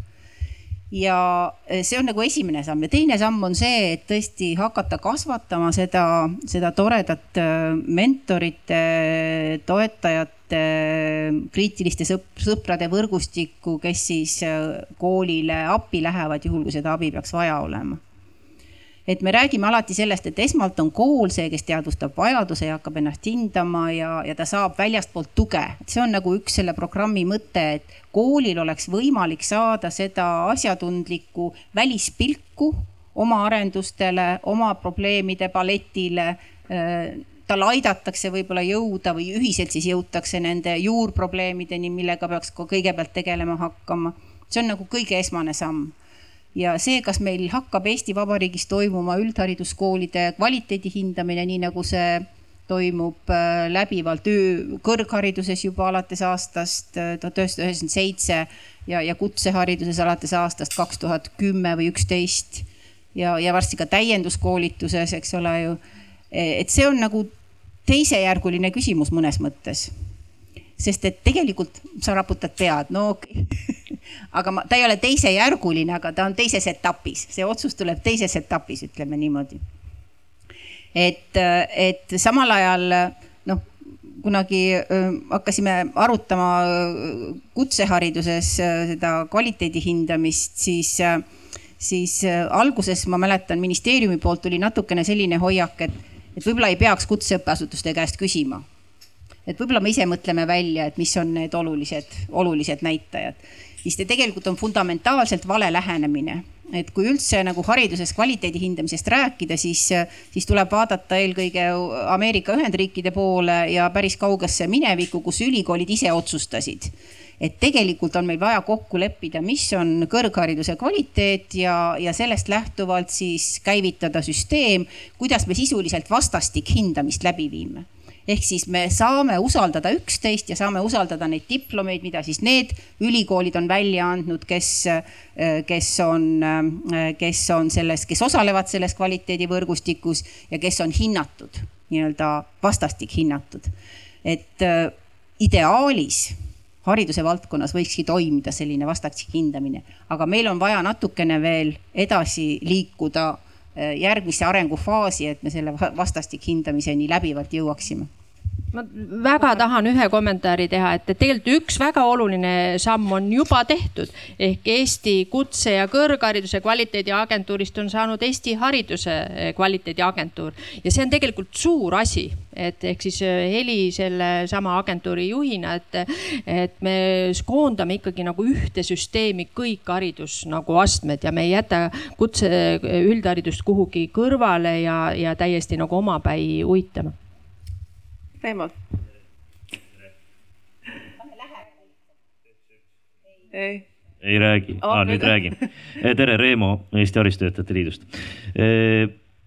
ja eh, see on nagu esimene samm. Ja teine samm on see, et tõesti hakata kasvatama seda, seda toredat eh, mentorite, toetajate, kriitiliste sõp sõprade võrgustikku, kes siis eh, koolile appi lähevad, juhul kui seda abi peaks vaja olema et me räägime alati sellest, et esmalt on kool see, kes teadvustab vajaduse ja hakkab ennast hindama ja, ja ta saab väljastpoolt tuge. see on nagu üks selle programmi mõte, et koolil oleks võimalik saada seda asjatundlikku välispilku oma arendustele, oma probleemide paletile tal aidatakse võib-olla jõuda või ühiselt siis jõutakse nende juurprobleemideni, millega peaks ka kõigepealt tegelema hakkama. see on nagu kõige esmane samm ja see, kas meil hakkab Eesti Vabariigis toimuma üldhariduskoolide kvaliteedi hindamine, nii nagu see toimub äh, läbivalt kõrghariduses juba alates aastast äh, tuhat üheksasada üheksakümmend seitse ja, ja kutsehariduses alates aastast kaks tuhat kümme või üksteist ja, ja varsti ka täienduskoolituses, eks ole ju. et see on nagu teisejärguline küsimus mõnes mõttes sest et tegelikult sa raputad pead, no aga ma, ta ei ole teisejärguline, aga ta on teises etapis, see otsus tuleb teises etapis, ütleme niimoodi. et, et samal ajal noh, kunagi hakkasime arutama kutsehariduses seda kvaliteedi hindamist, siis, siis alguses ma mäletan, ministeeriumi poolt tuli natukene selline hoiak, et, et võib-olla ei peaks kutseõppeasutuste käest küsima et võib-olla me ise mõtleme välja, et mis on need olulised, olulised näitajad. Siis see tegelikult on fundamentaalselt vale lähenemine et kui üldse nagu hariduses kvaliteedi hindamisest rääkida, siis, siis tuleb vaadata eelkõige Ameerika Ühendriikide poole ja päris kaugesse minevikku, kus ülikoolid ise otsustasid. et tegelikult on meil vaja kokku leppida, mis on kõrghariduse kvaliteet ja, ja sellest lähtuvalt siis käivitada süsteem, kuidas me sisuliselt vastastik hindamist läbi viime ehk siis me saame usaldada üksteist ja saame usaldada neid diplomeid, mida siis need ülikoolid on välja andnud, kes, kes on, kes on selles, kes osalevad selles kvaliteedivõrgustikus ja kes on hinnatud, nii-öelda vastastik hinnatud. et äh, ideaalis hariduse valdkonnas võikski toimida selline vastastik hindamine, aga meil on vaja natukene veel edasi liikuda äh, järgmisse arengufaasi, et me selle vastastik hindamiseni läbivalt jõuaksime ma väga tahan ühe kommentaari teha, et tegelikult üks väga oluline samm on juba tehtud. Ehk Eesti Kutse- ja Kõrghariduse Kvaliteediagentuurist on saanud Eesti Hariduse Kvaliteediagentuur ja see on tegelikult suur asi, et ehk siis eh, Heli sellesama agentuuri juhina, et, et me koondame ikkagi nagu ühte süsteemi kõik haridus nagu astmed ja me ei jäta kutse üldharidust kuhugi kõrvale ja, ja täiesti nagu omapäi uitama Reimo. ei, ei räägi oh,, nüüd räägin. Eh, tere, Reemo Eesti Haridustöötajate Liidust.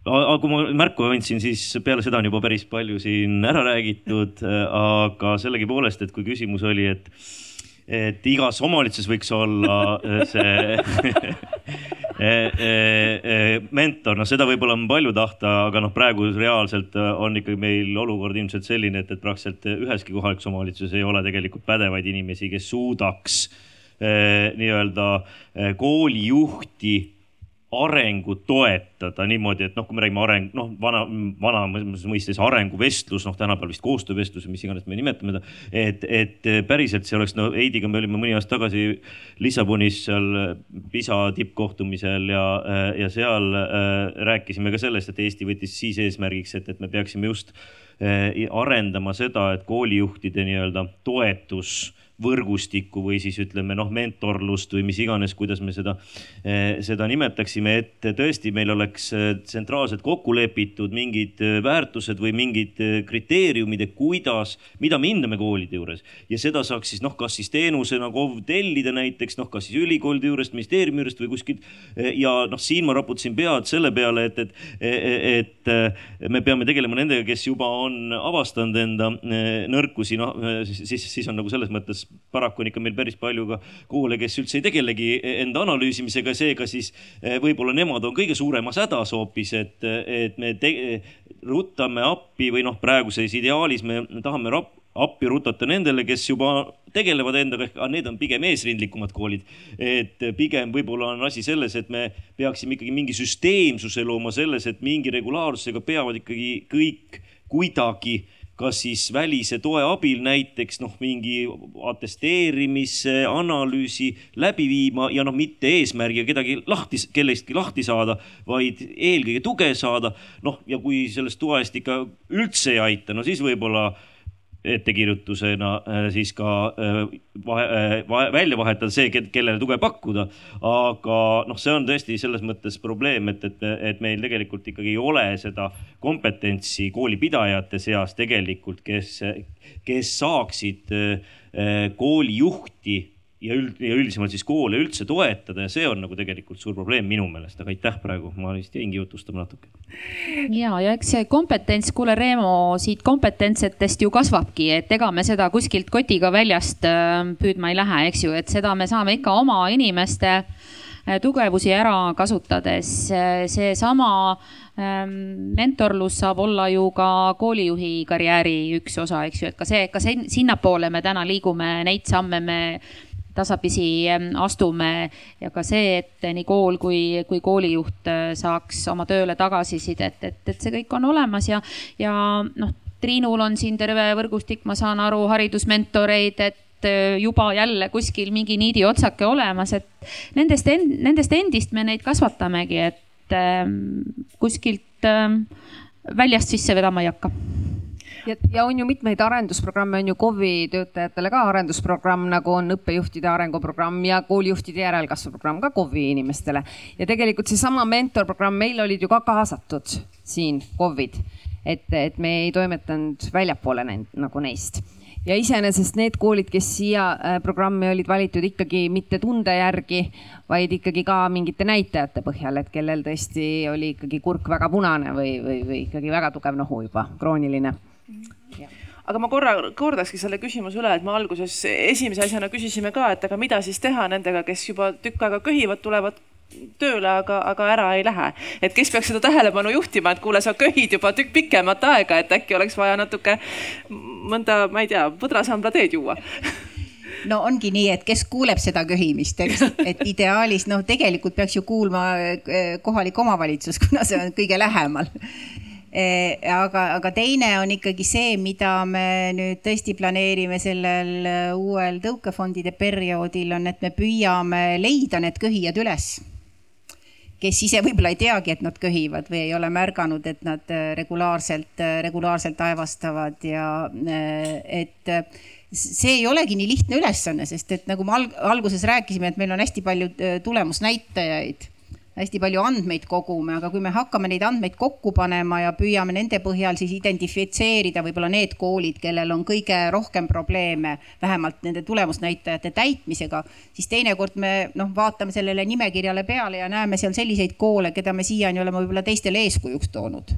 Aga kui ma märku andsin, siis peale seda on juba päris palju siin ära räägitud, eh, aga sellegipoolest, et kui küsimus oli, et et igas omavalitsuses võiks olla see mentor, noh, seda võib-olla on palju tahta, aga noh, praegu reaalselt on ikkagi meil olukord ilmselt selline, et, et praktiliselt üheski kohalikus omavalitsuses ei ole tegelikult pädevaid inimesi, kes suudaks nii-öelda koolijuhti arengut toetada niimoodi, et noh, kui me räägime areng, noh, vana, vana mõistes arenguvestlus, noh, tänapäeval vist koostöövestlus, mis iganes me nimetame ta. et, et päriselt see oleks, no Heidiga me olime mõni aasta tagasi Lissabonis seal PISA tippkohtumisel ja, ja seal äh, rääkisime ka sellest, et Eesti võttis siis eesmärgiks, et, et me peaksime just äh, arendama seda, et koolijuhtide nii-öelda toetus võrgustikku või siis ütleme noh, mentorlust või mis iganes, kuidas me seda, eh, seda nimetaksime, et tõesti meil oleks eh, tsentraalselt kokku lepitud mingid eh, väärtused või mingid kriteeriumid, et kuidas, mida me hindame koolide juures. ja seda saaks siis noh, kas siis teenusena KOV tellida näiteks noh, kas siis ülikoolide juurest, ministeeriumi juurest või kuskilt. ja noh, siin ma raputasin pead selle peale, et, et, et me peame tegelema nendega, kes juba on avastanud enda nõrkusi, noh siis, siis on nagu selles mõttes paraku on ikka meil päris palju ka koole, kes üldse ei tegelegi enda analüüsimisega, seega siis eh, võib-olla nemad on kõige suuremas hädas hoopis, et, et me te, ruttame appi või noh, praeguses ideaalis me tahame rap, appi rutata nendele, kes juba tegelevad endaga, ehk need on pigem eesrindlikumad koolid. et pigem võib-olla on asi selles, et me peaksime ikkagi mingi süsteemsuse looma selles, et mingi regulaarsusega peavad ikkagi kõik kuidagi kas siis välise toe abil näiteks noh, mingi atesteerimise, analüüsi läbi viima ja noh, mitte eesmärgiga kedagi lahti, kellestki lahti saada, vaid eelkõige tuge saada. noh, ja kui sellest toe eest ikka üldse ei aita, no siis võib-olla ettekirjutusena äh, siis ka äh, vahe, äh, vahe, välja vahetada see, kellele tuge pakkuda. aga noh, see on tõesti selles mõttes probleem, et, et, et meil tegelikult ikkagi ei ole seda kompetentsi koolipidajate seas tegelikult, kes, kes saaksid koolijuhti ja üld, ja üldisemalt siis koole üldse toetada ja see on nagu tegelikult suur probleem minu meelest, aga aitäh praegu, ma vist jäingi jutustama natuke. ja, ja eks see kompetents, kuule Reemo, siit kompetentsetest ju kasvabki, et ega me seda kuskilt kotiga väljast äh, püüdma ei lähe, eks ju, et seda me saame ikka oma inimeste äh, tugevusi ära kasutades. Äh, seesama ähm, mentorlus saab olla ju ka koolijuhi karjääri üks osa, eks ju, et ka see, ka sinnapoole me täna liigume, neid samme me tasapisi ähm, astume. Ja ka see, et nii kool kui, kui koolijuht äh, saaks oma tööle tagasisidet, et, et see kõik on olemas ja, ja noh, Triinul on siin terve võrgustik, ma saan aru, haridusmentoreid, et äh, juba jälle kuskil mingi niidi otsake olemas, et nendest, nendest endist me neid kasvatamegi, et ähm, kuskilt ähm, väljast sisse vedama ei hakka ja, ja on ju mitmeid arendusprogramme, on ju KOV-i töötajatele ka arendusprogramm, nagu on õppejuhtide arenguprogramm ja koolijuhtide järelkasvuprogramm ka KOV-i inimestele. ja tegelikult seesama mentorprogramm, meil olid ju ka kaasatud siin KOV-id, et, et me ei toimetanud väljapoole nend, nagu neist ja iseenesest need koolid, kes siia äh, programmi olid valitud ikkagi mitte tunde järgi, vaid ikkagi ka mingite näitajate põhjal, et kellel tõesti oli ikkagi kurk väga punane või, või, või ikkagi väga tugev nohu juba, krooniline aga ma korra kordakski selle küsimuse üle, et me alguses esimese asjana küsisime ka, et aga mida siis teha nendega, kes juba tükk aega köhivad, tulevad tööle, aga, aga ära ei lähe. et kes peaks seda tähelepanu juhtima, et kuule, sa köhid juba tükk pikemat aega, et äkki oleks vaja natuke mõnda, ma ei tea, põdrasambla teed juua. No ongi nii, et kes kuuleb seda köhimist, eks, et ideaalis noh, tegelikult peaks ju kuulma eh, kohalik omavalitsus, kuna see on kõige lähemal aga, aga teine on ikkagi see, mida me nüüd tõesti planeerime sellel eh, uuel tõukefondide perioodil on, et me püüame leida need köhijad üles. kes ise võib-olla ei teagi, et nad köhivad või ei ole märganud, et nad eh, regulaarselt, regulaarselt aevastavad ja et see ei olegi nii lihtne ülesanne, sest et nagu me alguses rääkisime, et meil on hästi palju tulemusnäitajaid hästi palju andmeid kogume, aga kui me hakkame neid andmeid kokku panema ja püüame nende põhjal siis identifitseerida võib-olla need koolid, kellel on kõige rohkem probleeme, vähemalt nende tulemusnäitajate täitmisega, siis teinekord me noh, vaatame sellele nimekirjale peale ja näeme seal selliseid koole, keda me siiani oleme võib-olla teistele eeskujuks toonud.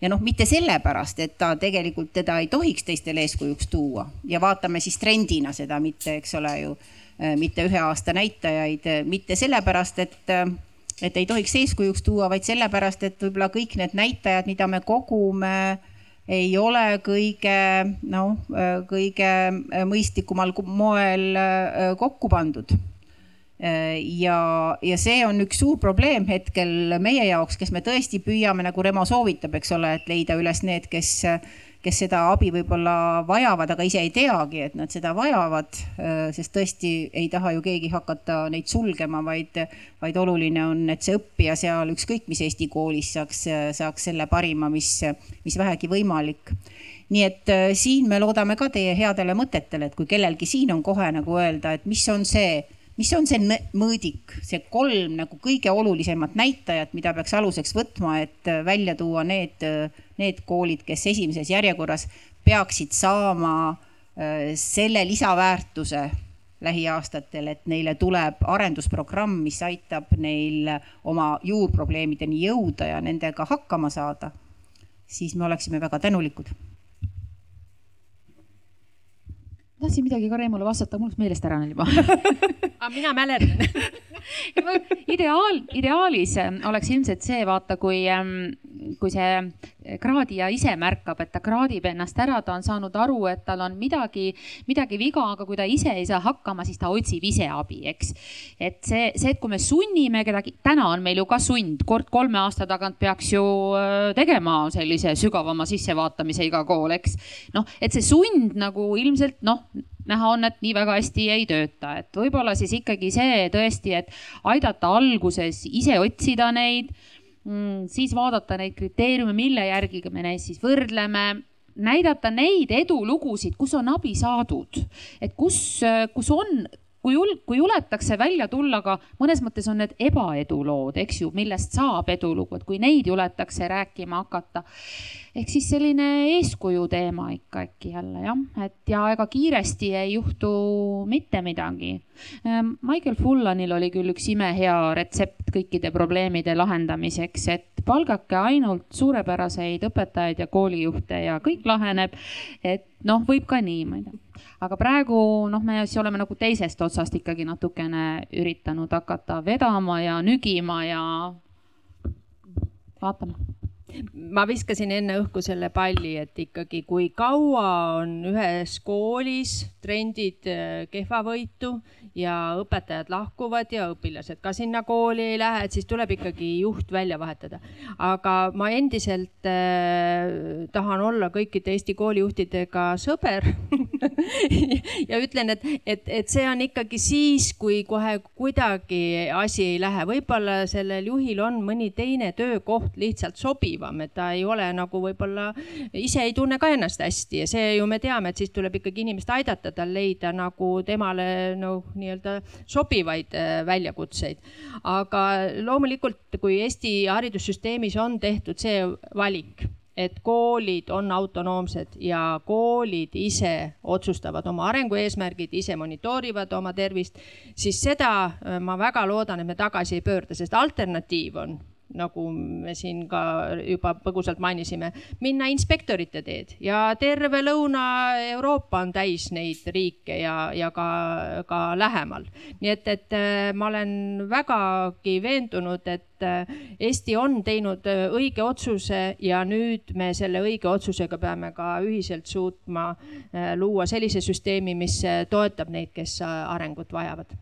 Ja noh, mitte sellepärast, et ta tegelikult teda ei tohiks teistele eeskujuks tuua. Ja vaatame siis trendina seda, mitte, eks ole ju, mitte ühe aasta näitajaid, mitte sellepärast, et et ei tohiks eeskujuks tuua, vaid sellepärast, et võib-olla kõik need näitajad, mida me kogume, ei ole kõige noh, kõige mõistlikumal moel äh, kokku pandud. Äh, ja, ja see on üks suur probleem hetkel meie jaoks, kes me tõesti püüame, nagu Remo soovitab, eks ole, et leida üles need, kes kes seda abi võib-olla vajavad, aga ise ei teagi, et nad seda vajavad. sest tõesti ei taha ju keegi hakata neid sulgema, vaid, vaid oluline on, et see õppija seal ükskõik mis Eesti koolis saaks, saaks selle parima, mis, mis vähegi võimalik nii et siin me loodame ka teie headele mõtetele, et kui kellelgi siin on kohe nagu öelda, et mis on see mis on see mõõdik, see kolm nagu kõige olulisemat näitajat, mida peaks aluseks võtma, et äh, välja tuua need, äh, need koolid, kes esimeses järjekorras peaksid saama äh, selle lisaväärtuse lähiaastatel, et neile tuleb arendusprogramm, mis aitab neil oma juurprobleemideni jõuda ja nendega hakkama saada, siis me oleksime väga tänulikud tahtsin midagi ka Reimole vastata, mul läks meelest ära juba. Aga mina mäletan. Ideaal, ideaalis ähm, oleks ilmselt see, vaata, kui, ähm, kui see kraadija ise märkab, et ta kraadib ennast ära, ta on saanud aru, et tal on midagi, midagi viga, aga kui ta ise ei saa hakkama, siis ta otsib ise abi, eks. et see, see, et kui me sunnime kedagi, täna on meil ju ka sund, kord kolme aasta tagant peaks ju äh, tegema sellise sügavama sissevaatamise iga kool, eks. noh, et see sund nagu ilmselt noh näha on, et nii väga hästi ei tööta, et võib-olla siis ikkagi see tõesti, et aidata alguses ise otsida neid, mm, siis vaadata neid kriteeriume, mille järgi me neid siis võrdleme näidata neid edulugusid, kus on abi saadud, et kus, kus on kui jul-, kui juletakse välja tulla ka, mõnes mõttes on need ebaedulood, eks ju, millest saab edulugu, et kui neid juletakse rääkima hakata. Ehk siis selline eeskuju teema ikka äkki jälle jah, et ja ega kiiresti ei juhtu mitte midagi. Ehm, Michael Fullanil oli küll üks imehea retsept kõikide probleemide lahendamiseks, et palgake ainult suurepäraseid õpetajaid ja koolijuhte ja kõik laheneb. et noh, võib ka nii, ma ei tea aga praegu noh, me siis oleme nagu teisest otsast ikkagi natukene üritanud hakata vedama ja nügima ja vaatame ma viskasin enne õhku selle palli, et ikkagi, kui kaua on ühes koolis trendid äh, kehvavõitu ja õpetajad lahkuvad ja õpilased ka sinna kooli ei lähe, et siis tuleb ikkagi juht välja vahetada. aga ma endiselt äh, tahan olla kõikide Eesti koolijuhtidega sõber ja ütlen, et, et, et see on ikkagi siis, kui kohe kuidagi asi ei lähe, võib-olla sellel juhil on mõni teine töökoht lihtsalt sobivam, et ta ei ole nagu võib-olla ise ei tunne ka ennast hästi ja see ju me teame, et siis tuleb ikkagi inimest aidata tal leida nagu temale noh, nii-öelda sobivaid äh, väljakutseid. aga loomulikult, kui Eesti haridussüsteemis on tehtud see valik et koolid on autonoomsed ja koolid ise otsustavad oma arengueesmärgid, ise monitoorivad oma tervist, siis seda äh, ma väga loodan, et me tagasi ei pöörda, sest alternatiiv on nagu me siin ka juba põgusalt mainisime, minna inspektorite teed ja terve Lõuna-Euroopa on täis neid riike ja, ja ka, ka lähemal. nii et, et äh, ma olen vägagi veendunud, et äh, Eesti on teinud äh, õige otsuse ja nüüd me selle õige otsusega peame ka ühiselt suutma luua sellise süsteemi, mis toetab neid, kes arengut vajavad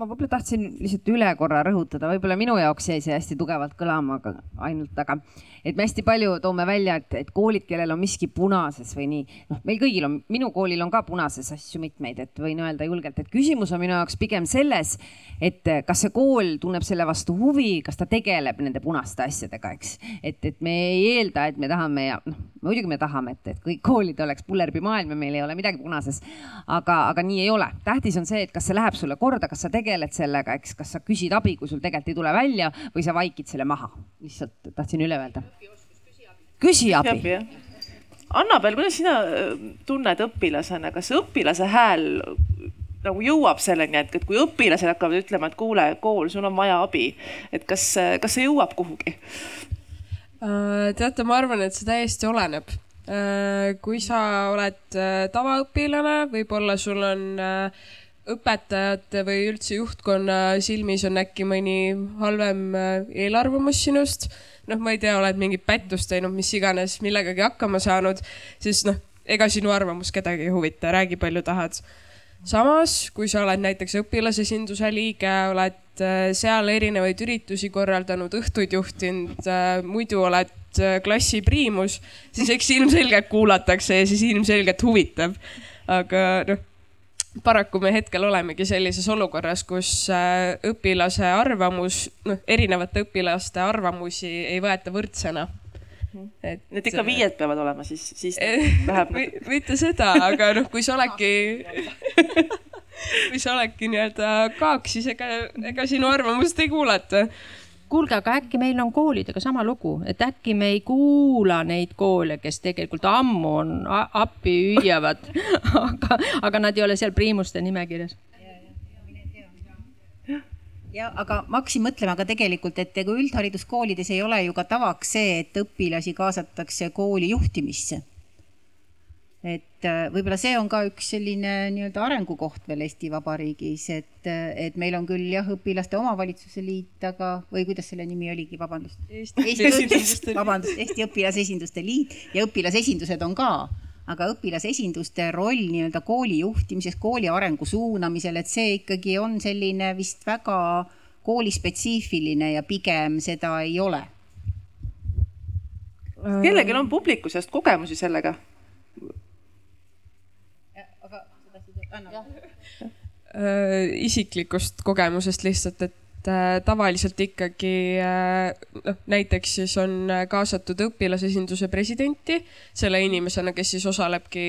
ma võib-olla tahtsin lihtsalt üle korra rõhutada, võib-olla minu jaoks jäi see hästi tugevalt kõlama, aga ainult, aga et me hästi palju toome välja, et, et koolid, kellel on miski punases või nii, noh, meil kõigil on, minu koolil on ka punases asju mitmeid, et võin öelda julgelt, et küsimus on minu jaoks pigem selles, et kas see kool tunneb selle vastu huvi, kas ta tegeleb nende punaste asjadega, eks. et, et me ei eelda, et me tahame ja noh, muidugi me tahame, et, et kõik koolid oleks pullerpimaailm ja meil ei ole midagi punases. aga, aga nii ei ole, tähtis on see, et kas see läheb sulle korda, kas sa tegeled sellega, eks, kas sa küsid abi, kui sul tegelikult ei tule välja või sa vaikid selle maha. lihtsalt tahtsin üle öelda küsi abi. Annabel, kuidas sina äh, tunned õpilasena, kas õpilase hääl nagu jõuab selleni, et, et kui õpilased hakkavad ütlema, et kuule, kool, sul on vaja abi, et kas, kas see jõuab kuhugi? Äh, teate, ma arvan, et see täiesti oleneb. Äh, kui sa oled tavaõpilane, võib-olla sul on õpetajate või üldse juhtkonna silmis on äkki mõni halvem eelarvamus sinust noh, ma ei tea, oled mingit pättust teinud, mis iganes, millegagi hakkama saanud, siis noh, ega sinu arvamus kedagi ei huvita, räägi palju tahad. samas, kui sa oled näiteks õpilasesinduse liige, oled äh, seal erinevaid üritusi korraldanud, õhtuid juhtinud, äh, muidu oled äh, klassi priimus, siis eks ilmselgelt kuulatakse ja siis ilmselgelt huvitab. aga noh, paraku me hetkel olemegi sellises olukorras, kus äh, õpilase arvamus, noh, erinevate õpilaste arvamusi ei võeta võrdsena. Et. Need ikka viied peavad olema, siis, siis läheb mitte seda, aga noh, kui sa oledki kui sa oledki nii-öelda kaaks, siis ega, ega sinu arvamust ei kuulata kuulge, aga äkki meil on koolidega sama lugu, et äkki me ei kuula neid koole, kes tegelikult ammu on appi hüüavad aga, aga nad ei ole seal priimuste nimekirjas. Ja aga ma hakkasin mõtlema ka tegelikult, et ega üldhariduskoolides ei ole ju ka tavaks see, et õpilasi kaasatakse kooli juhtimisse et äh, võib-olla see on ka üks selline nii-öelda arengukoht veel Eesti Vabariigis, et, äh, et meil on küll jah, õpilaste omavalitsuse liit, aga, või kuidas selle nimi oligi, vabandust. Vabandust, Eesti Õpilasesinduste Liit ja õpilasesindused on ka, aga õpilasesinduste roll nii-öelda kooli juhtimises, kooli arengu suunamisel, et see ikkagi on selline vist väga koolispetsiifiline ja pigem seda ei ole. kellelgi on publiku seast kogemusi sellega? Äh, isiklikust kogemusest lihtsalt, et äh, tavaliselt ikkagi äh, noh, näiteks siis on kaasatud õpilasesinduse presidenti selle inimesena, kes siis osalebki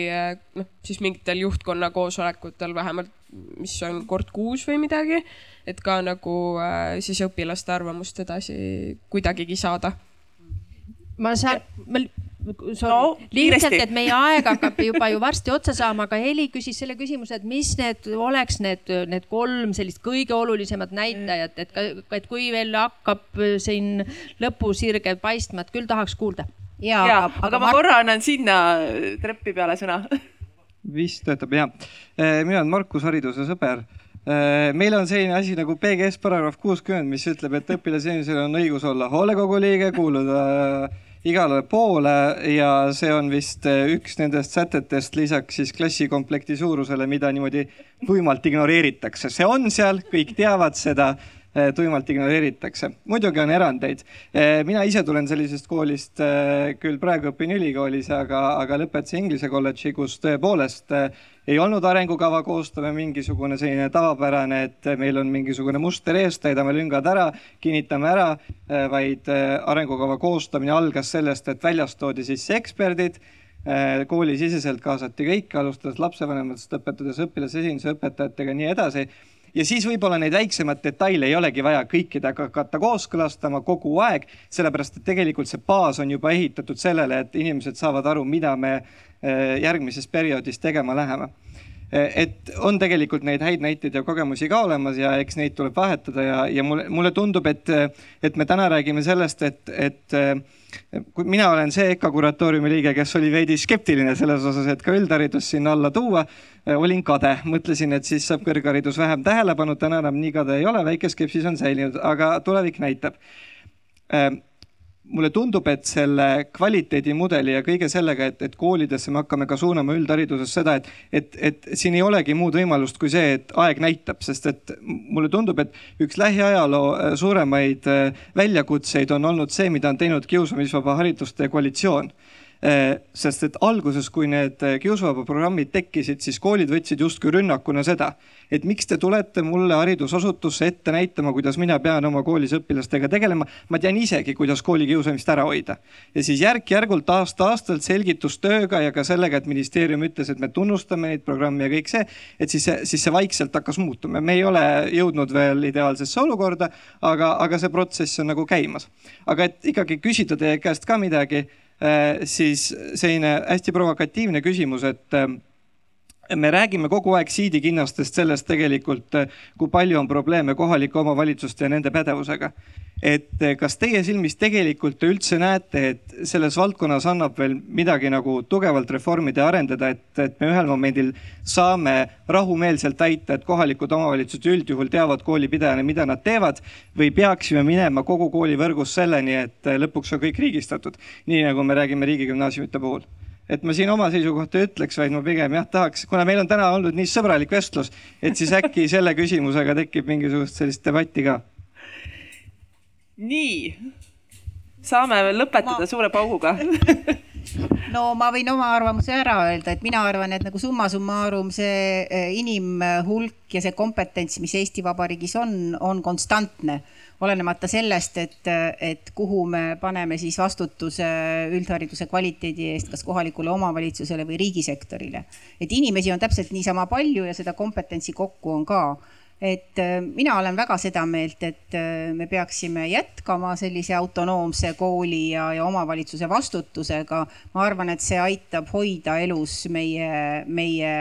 noh, siis mingitel juhtkonna koosolekutel vähemalt, mis on kord kuus või midagi. et ka nagu siis õpilaste arvamust edasi kuidagigi saada. ma saan, ma no, lihtsalt, et meie aeg hakkab juba ju varsti otsa saama, aga Heli küsis selle küsimuse, et mis need oleks need, need kolm sellist kõige olulisemat näitajat, et, et kui veel hakkab siin lõpusirge paistma, et küll tahaks kuulda. ja, ja, aga, aga ma korra annan sinna trepi peale sõna. vist töötab ja. Eh, mina olen Markus Hariduse sõber eh, meil on selline asi nagu PGS paragrahv kuuskümmend, mis ütleb, et õpilaseenistusel on õigus olla hoolekogu liige, kuuluda igale poole ja see on vist eh, üks nendest sätetest lisaks siis klassikomplekti suurusele, mida niimoodi tuimalt ignoreeritakse. see on seal, kõik teavad seda tuimalt ignoreeritakse. muidugi on erandeid. Eh, mina ise tulen sellisest koolist, küll praegu õpin ülikoolis, aga, aga lõpetasin Inglise kolledži, kus tõepoolest ei olnud arengukava koostamine mingisugune selline tavapärane, et meil on mingisugune muster ees, täidame lüngad ära, kinnitame ära, vaid arengukava koostamine algas sellest, et väljast toodi sisse eksperdid koolisiseselt kaasati kõiki, alustades lapsevanematest, õpetades õpilasesinduse õpetajatega, nii edasi. Ja siis võib-olla neid väiksemaid detaile ei olegi vaja kõikidega hakata kooskõlastama kogu aeg, sellepärast et tegelikult see baas on juba ehitatud sellele, et inimesed saavad aru, mida me Eh, järgmises perioodis tegema läheme. Et on tegelikult neid häid näiteid ja kogemusi ka olemas ja eks neid tuleb vahetada ja, ja mulle, mulle tundub, et, et me täna räägime sellest, et, et kui mina olen see EKA kuratooriumi liige, kes oli veidi skeptiline selles osas, et ka üldharidus sinna alla tuua, olin kade, mõtlesin, et siis saab kõrgharidus vähem tähelepanu, täna enam nii kade ei ole, väike skepsis on säilinud, aga tulevik näitab mulle tundub, et selle kvaliteedimudeli ja kõige sellega, et, et koolidesse me hakkame ka suunama üldhariduses seda, et, et, et siin ei olegi muud võimalust kui see, et aeg näitab, sest et mulle tundub, et üks lähiajaloo äh, suuremaid äh, väljakutseid on olnud see, mida on teinud kiusamisvaba hariduste koalitsioon sest et alguses, kui need äh, kiusuvaba programmid tekkisid, siis koolid võtsid justkui rünnakuna seda, et miks te tulete mulle haridusasutusse ette näitama, kuidas mina pean oma koolis õpilastega tegelema. ma tean isegi, kuidas koolikiusamist ära hoida. ja siis järk-järgult aasta-aastalt selgitustööga ja ka sellega, et ministeerium ütles, et me tunnustame neid programme ja kõik see, et siis siis see vaikselt hakkas muutuma. me ei ole jõudnud veel ideaalsesse olukorda, aga, aga see protsess on nagu käimas. aga et ikkagi küsida teie käest ka midagi Äh, siis selline hästi provokatiivne küsimus, et äh, me räägime kogu aeg siidikinnastest sellest tegelikult, kui palju on probleeme kohalike omavalitsuste ja nende pädevusega. Et eh, kas teie silmis tegelikult te üldse näete, et selles valdkonnas annab veel midagi nagu tugevalt reformida ja arendada, et, et me ühel momendil saame rahumeelselt väita, et kohalikud omavalitsused üldjuhul teavad koolipidajana, mida nad teevad või peaksime minema kogu koolivõrgus selleni, et eh, lõpuks on kõik riigistatud, nii nagu me räägime riigigümnaasiumite puhul et ma siin oma seisukohta ei ütleks, vaid ma pigem jah tahaks, kuna meil on täna olnud nii sõbralik vestlus, et siis äkki selle küsimusega tekib mingisugust sellist debatti ka. Nii, saame veel lõpetada ma... suure pauguga. No ma võin oma arvamuse ära öelda, et mina arvan, et nagu summa summarum see eh, inimhulk ja see kompetents, mis Eesti Vabariigis on, on konstantne. Olenemata sellest, et, et kuhu me paneme siis vastutuse üldhariduse kvaliteedi eest, kas kohalikule omavalitsusele või riigisektorile. et inimesi on täpselt niisama palju ja seda kompetentsi kokku on ka et äh, mina olen väga seda meelt, et äh, me peaksime jätkama sellise autonoomse kooli ja, ja omavalitsuse vastutusega. ma arvan, et see aitab hoida elus meie, meie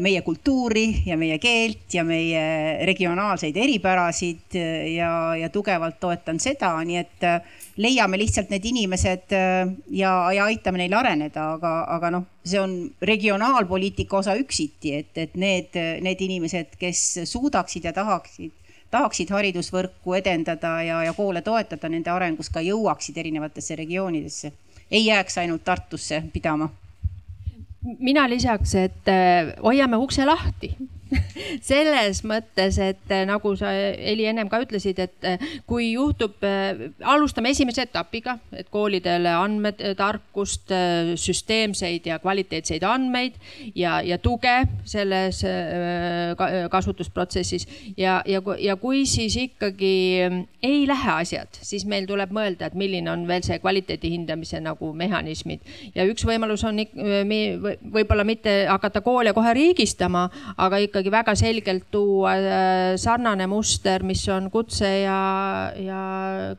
meie kultuuri ja meie keelt ja meie regionaalseid eripärasid äh, ja, ja tugevalt toetan seda, nii et äh, leiame lihtsalt need inimesed ja, ja aitame neil areneda, aga, aga noh, see on regionaalpoliitika osa üksiti, et, et need, need inimesed, kes suudaksid ja tahaksid tahaksid haridusvõrku edendada ja, ja koole toetada, nende arengus ka jõuaksid erinevatesse regioonidesse. ei jääks ainult Tartusse pidama mina lisaks, et äh, hoiame ukse lahti selles mõttes, et äh, nagu sa, Heli, ennem ka ütlesid, et äh, kui juhtub, alustame esimese etapiga, et koolidele andmed, tarkust, süsteemseid ja kvaliteetseid andmeid ja, ja tuge selles kasutusprotsessis. ja, ja, ja kui siis ikkagi ei lähe asjad, siis meil tuleb mõelda, et milline on veel see kvaliteedi hindamise nagu mehhanismid ja üks võimalus on võib-olla mitte hakata koole kohe riigistama, aga ikkagi väga selgelt tuua äh, sarnane muster, mis on kutse ja, ja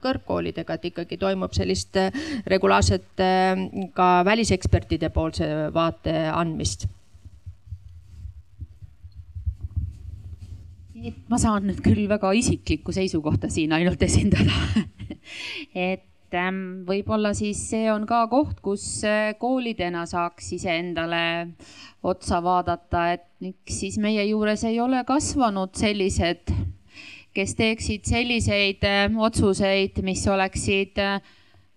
kõrgkoolidega, et ikkagi toimub sellist äh, regulaarset äh, ka välisekspertide poolse vaate andmist. Ma saan nüüd küll väga isiklikku seisukohta siin ainult esindada. Et Ähm, võib-olla siis see on ka koht, kus koolidena saaks iseendale otsa vaadata, et miks siis meie juures ei ole kasvanud sellised, kes teeksid selliseid äh, otsuseid, mis oleksid äh,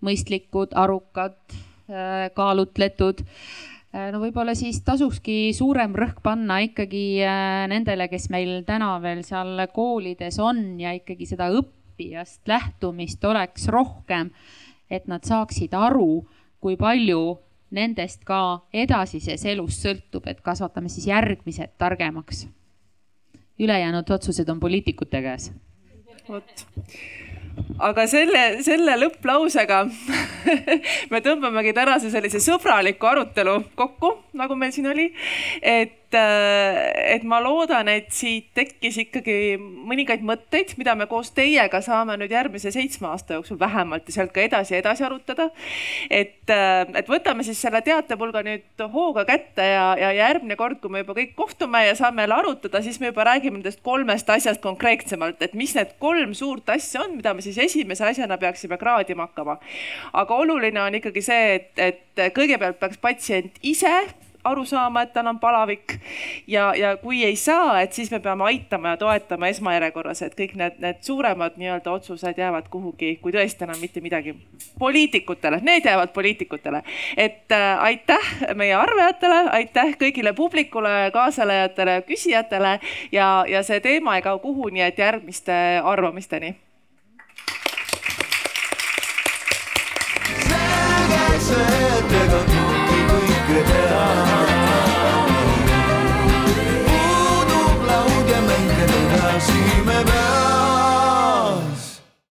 mõistlikud, arukad, kaalutletud. No võib-olla siis tasukski suurem rõhk panna ikkagi nendele, kes meil täna veel seal koolides on ja ikkagi seda õppijast lähtumist oleks rohkem, et nad saaksid aru, kui palju nendest ka edasises elus sõltub, et kasvatame siis järgmised targemaks. ülejäänud otsused on poliitikute käes. vot aga selle, selle lõpplausega me tõmbamegi tänase sellise sõbraliku arutelu kokku, nagu meil siin oli. et et, äh, et ma loodan, et siit tekkis ikkagi mõningaid mõtteid, mida me koos teiega saame nüüd järgmise seitsme aasta jooksul vähemalt ja sealt ka edasi ja edasi arutada. et, äh, et võtame siis selle teatepulga nüüd hooga kätte ja, ja järgmine kord, kui me juba kõik kohtume ja saame jälle arutada, siis me juba räägime nendest kolmest asjast konkreetsemalt, et mis need kolm suurt asja on, mida me siis esimese asjana peaksime kraadima hakkama. aga oluline on ikkagi see, et, et kõigepealt peaks patsient ise aru saama, et tal on palavik ja, ja kui ei saa, et siis me peame aitama ja toetama esmajärjekorras, et kõik need, need suuremad nii-öelda otsused jäävad kuhugi, kui tõesti enam mitte midagi, poliitikutele, need jäävad poliitikutele. et äh, aitäh meie arvajatele, aitäh kõigile publikule, kaasalejatele, küsijatele ja, ja see teema ei kao kuhu, nii et järgmiste arvamisteni myself Budu plaudje men kada si me